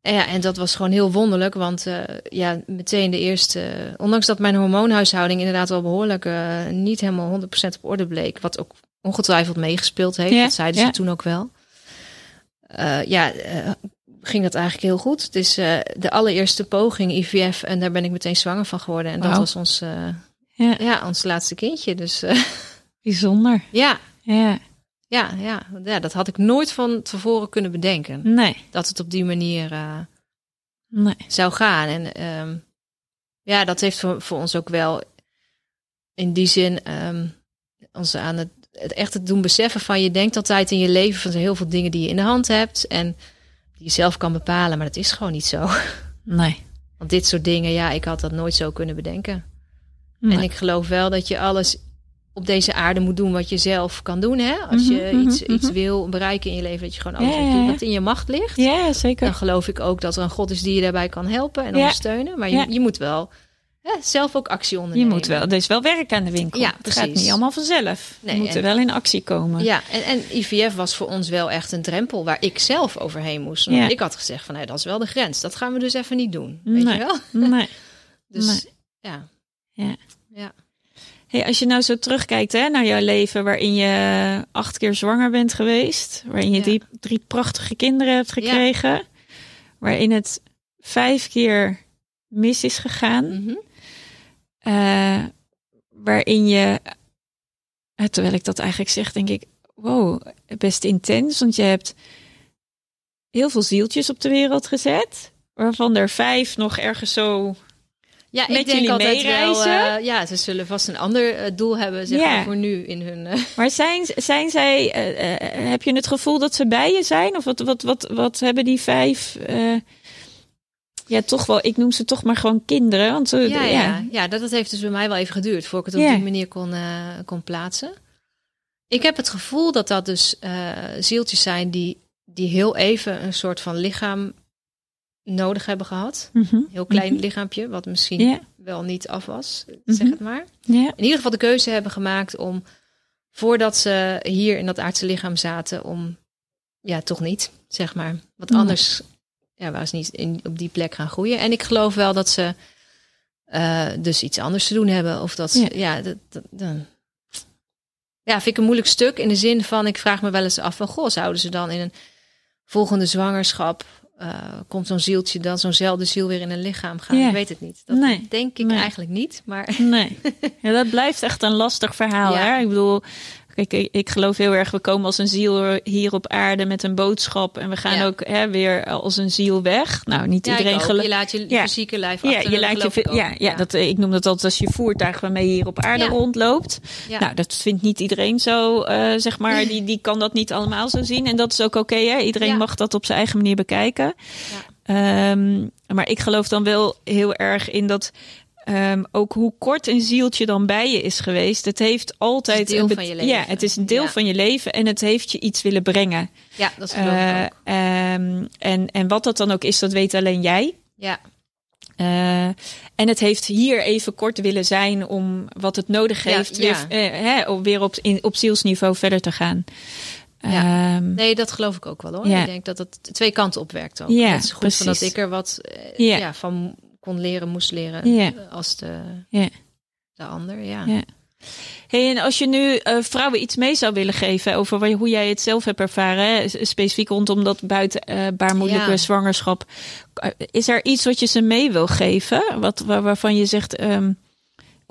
En Ja, en dat was gewoon heel wonderlijk, want eh, ja, meteen de eerste, ondanks dat mijn hormoonhuishouding inderdaad wel behoorlijk eh, niet helemaal 100% op orde bleek, wat ook ongetwijfeld meegespeeld heeft, Ja, dat zeiden ze toen ook wel. Eh, ja, ging dat eigenlijk heel goed. Het is eh, de allereerste poging IVF en daar ben ik meteen zwanger van geworden. En dat was ons, eh, Ja. ja. ons laatste kindje. Dus eh, Bijzonder. ja, Ja. ja, ja, ja, dat had ik nooit van tevoren kunnen bedenken. Nee. Dat het op die manier Nee. zou gaan. En ehm, ja, dat heeft voor, voor ons ook wel in die zin ehm, ons aan het, het echt het doen beseffen van je denkt altijd in je leven van heel veel dingen die je in de hand hebt en die je zelf kan bepalen, maar dat is gewoon niet zo. Nee. Want dit soort dingen, ja, ik had dat nooit zo kunnen bedenken. Nee. En ik geloof wel dat je alles op deze aarde moet doen wat je zelf kan doen. Hè? Als je Mhm, iets, mhm, iets mhm. wil bereiken in je leven, dat je gewoon alles Ja, wat in je macht ligt. Ja, zeker. Dan geloof ik ook dat er een God is die je daarbij kan helpen en ondersteunen. Maar je, Ja. je moet wel hè, zelf ook actie Je ondernemen. moet wel, er is wel werk aan de winkel. Ja, het gaat niet allemaal vanzelf. Nee, je moet en- er wel in actie komen. Ja, en, en IVF was voor ons wel echt een drempel waar ik zelf overheen moest. Want Ja. ik had gezegd van, hé, dat is wel de grens. Dat gaan we dus even niet doen. Weet Nee. je wel? Nee. Dus Nee. ja. Ja. Ja. Hey, als je nou zo terugkijkt hè, naar jouw leven, waarin je acht keer zwanger bent geweest, waarin je Ja. drie, drie prachtige kinderen hebt gekregen, waarin het vijf keer mis is gegaan, Mhm. Eh, waarin je, eh, terwijl ik dat eigenlijk zeg, denk ik, wow, best intens, want je hebt heel veel zieltjes op de wereld gezet, waarvan er vijf nog ergens zo Ja, Met ik denk jullie altijd wel, eh, ja, ze zullen vast een ander doel hebben, zeg maar, voor nu in hun... Maar zijn, zijn zij, heb je het gevoel dat ze bij je zijn? Of wat, wat, wat, wat hebben die vijf? Ja, toch wel, ik noem ze toch maar gewoon kinderen. Want ja, ja. ja dat, dat heeft dus bij mij wel even geduurd voor ik het op Ja. die manier kon, eh, kon plaatsen. Ik heb het gevoel dat dat dus eh, zieltjes zijn die, die heel even een soort van lichaam nodig hebben gehad. Mhm. Een heel klein Mhm. lichaampje, wat misschien wel niet af was, Mhm. zeg het maar. Ja. In ieder geval de keuze hebben gemaakt om, voordat ze hier in dat aardse lichaam zaten, om, ja, toch niet, zeg maar. Nee. anders ja, waren ze niet in, op die plek gaan groeien. En ik geloof wel dat ze eh, dus iets anders te doen hebben. Of dat, ze- Ja. ja, dat, dat, dan- ja, vind ik een moeilijk stuk in de zin van, ik vraag me wel eens af van, goh, zouden ze dan in een volgende zwangerschap, eh, komt zo'n zieltje dan, zo'nzelfde ziel weer in een lichaam gaan? Ja. Ik weet het niet. Dat Nee. denk ik Nee. eigenlijk niet, maar... Nee, ja, dat blijft echt een lastig verhaal. Ja. Hè? Ik bedoel, kijk, ik, ik geloof heel erg, we komen als een ziel hier op aarde met een boodschap. En we gaan Ja. ook hè, weer als een ziel weg. Nou, niet Ja, iedereen gelooft. Je laat je Ja. fysieke lijf Ja, achter. je dat laat je, ja, ja, Dat, eh, ik noem dat altijd als je voertuig waarmee je hier op aarde Ja. rondloopt. Ja. Nou, dat vindt niet iedereen zo, eh, zeg maar. Die, die kan dat niet allemaal zo zien. En dat is ook oké, hè? Iedereen Ja. mag dat op zijn eigen manier bekijken. Ehm, maar ik geloof dan wel heel erg in dat... ehm, ook hoe kort een zieltje dan bij je is geweest, het heeft altijd Het is deel een van je leven. Ja, het is een deel Ja. van je leven en het heeft je iets willen brengen. ja, dat geloof Eh, ik ook. ehm, en, en wat dat dan ook is, dat weet alleen jij. Ja, Eh, en het heeft hier even kort willen zijn om wat het nodig heeft, ja. Weer, eh, hè, weer op, in, op zielsniveau verder te gaan. Ja. Ehm, nee, dat geloof ik ook wel hoor. Ik denk dat het twee kanten op werkt ook. Ja, het is goed van dat ik er wat eh, ja. van kon leren, moest leren Ja. eh, als de, Ja. de ander. Ja. Ja. Hey, en als je nu eh, vrouwen iets mee zou willen geven over hoe jij het zelf hebt ervaren, hè, specifiek rondom dat buitenbaarmoedelijke Ja. zwangerschap, eh, is er iets wat je ze mee wil geven? Wat, waar- waarvan je zegt, of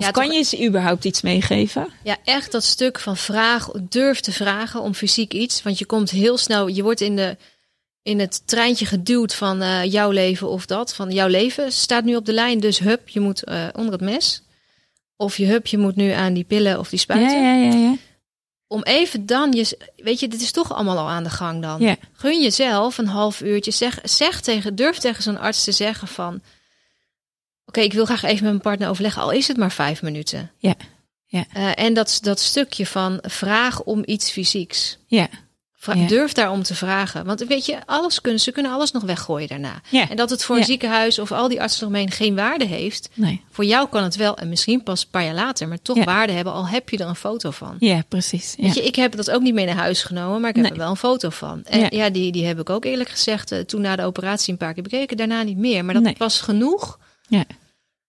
Ja, kan je ze überhaupt iets meegeven? Ja, echt dat stuk van vraag, durf te vragen om fysiek iets. Want je komt heel snel, je wordt in, de, in het treintje geduwd van eh, jouw leven of dat. Van jouw leven staat nu op de lijn, dus hup, je moet eh, onder het mes. Of je hup, je moet nu aan die pillen of die spuiten. Ja, ja, ja, ja. Om even dan, je, weet je, dit is toch allemaal al aan de gang dan. Ja. Gun jezelf een half uurtje. Zeg, zeg tegen, durf tegen zo'n arts te zeggen van... Oké, ik wil graag even met mijn partner overleggen, al is het maar vijf minuten. Ja. Ja. Eh, en dat, dat stukje van vraag om iets fysieks. Ja. Ja. Durf daarom te vragen. Want weet je, alles kunnen, ze kunnen alles nog weggooien daarna. Ja. En dat het voor een Ja. ziekenhuis of al die artsen eromheen geen waarde heeft. Nee. Voor jou kan het wel, en misschien pas een paar jaar later, maar toch waarde hebben, al heb je er een foto van. Ja, precies. Ja. Weet je, ik heb dat ook niet mee naar huis genomen, maar ik heb Nee. er wel een foto van. En Ja. die, die heb ik ook eerlijk gezegd eh, toen na de operatie een paar keer bekeken. Daarna niet meer, maar dat Nee. was genoeg. Ja.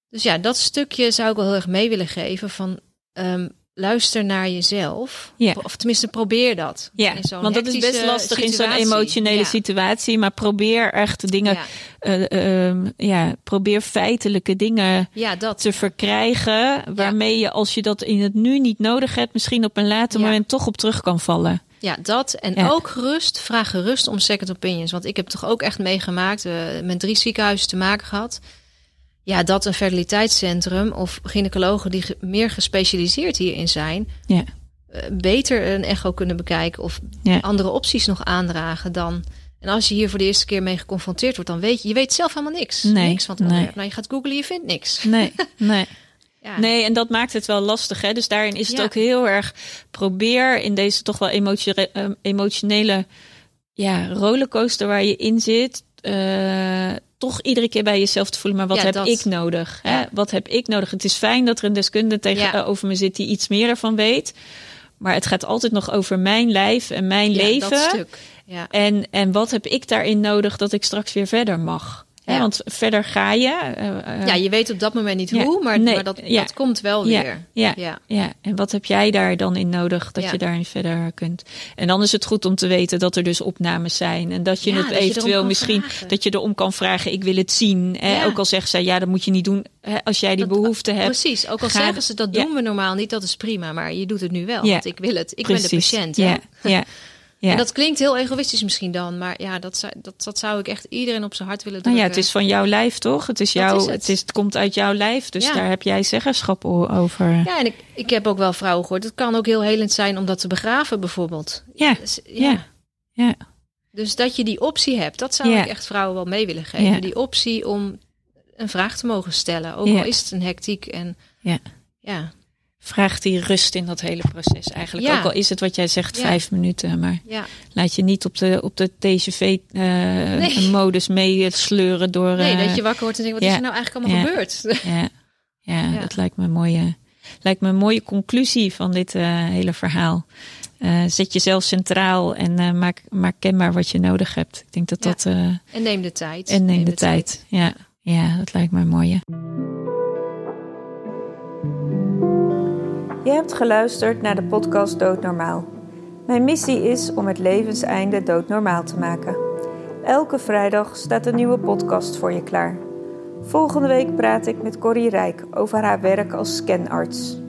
Dus ja, dat stukje zou ik wel heel erg mee willen geven van... ehm, luister naar jezelf. Ja. Of tenminste, probeer dat. Ja, want dat is best lastig in zo'n emotionele Ja. situatie. Maar probeer echt dingen, Ja. eh, ehm, ja, probeer feitelijke dingen ja, dat. te verkrijgen. Waarmee je, als je dat in het nu niet nodig hebt, misschien op een later moment toch op terug kan vallen. Ja, dat. En Ja. ook gerust, vraag gerust om second opinions. Want ik heb toch ook echt meegemaakt, eh, met drie ziekenhuizen te maken gehad. Ja, dat een fertiliteitscentrum of gynaecologen die meer gespecialiseerd hierin zijn, Ja. eh, beter een echo kunnen bekijken of Ja. andere opties nog aandragen dan. En als je hier voor de eerste keer mee geconfronteerd wordt, dan weet je, je weet zelf helemaal niks. Nee, niks van het nee. Nou, je gaat googlen, je vindt niks. Nee, nee. Ja. Nee, en dat maakt het wel lastig. Hè? Dus daarin is het Ja. ook heel erg probeer in deze toch wel eh, emotionele ja, rollercoaster waar je in zit. Eh, toch iedere keer bij jezelf te voelen. Maar wat Ja, heb dat. ik nodig? Hè? Ja. Wat heb ik nodig? Het is fijn dat er een deskundige tegenover me zit die iets meer ervan weet. Maar het gaat altijd nog over mijn lijf en mijn Ja, leven. dat stuk. En, en wat heb ik daarin nodig dat ik straks weer verder mag? Hè, Ja. Want verder ga je. eh, eh, ja, je weet op dat moment niet Ja, hoe, maar, nee, maar dat, ja. dat komt wel weer. ja. ja. Ja, en wat heb jij daar dan in nodig dat je daarin verder kunt? En dan is het goed om te weten dat er dus opnames zijn en dat je het dat eventueel misschien vragen. dat je erom kan vragen: ik wil het zien. Hè? Ook al zegt zij ja, dat moet je niet doen hè, als jij die Dat- behoefte hebt. Precies, ook al zeggen ze dat doen we normaal niet, dat is prima, maar je doet het nu wel, Ja. want ik wil het. Ik ben de patiënt. Ja, ja, ja. En dat klinkt heel egoïstisch misschien dan, maar ja, dat zou, dat, dat zou ik echt iedereen op zijn hart willen Nou drukken. ja, het is van jouw lijf toch? Het is jouw, is het. het. is, het komt uit jouw lijf, dus Ja. daar heb jij zeggenschap over. Ja, en ik, ik heb ook wel vrouwen gehoord. Het kan ook heel helend zijn om dat te begraven, bijvoorbeeld. Ja, Dus, ja. ja. Dus dat je die optie hebt, dat zou ik echt vrouwen wel mee willen geven. Die optie om een vraag te mogen stellen. Ook al is het een hectiek en Ja. ja, Vraagt die rust in dat hele proces eigenlijk. Ja. Ook al is het wat jij zegt, Ja. vijf minuten, maar ja. Laat je niet op de, op de TGV-modus meesleuren door... Nee, eh, dat je wakker wordt en denkt, wat is er nou eigenlijk allemaal gebeurd? Ja, ja, Ja. dat lijkt me, een mooie, lijkt me een mooie conclusie van dit eh, hele verhaal. Eh, zet jezelf centraal en eh, maak, maak kenbaar wat je nodig hebt. Ik denk dat dat... eh, En neem de tijd. en neem de, tijd. Ja, ja, dat lijkt me een mooie. Je hebt geluisterd naar de podcast Doodnormaal. Mijn missie is om het levenseinde doodnormaal te maken. Elke vrijdag staat een nieuwe podcast voor je klaar. Volgende week praat ik met Corrie Rijk over haar werk als scanarts.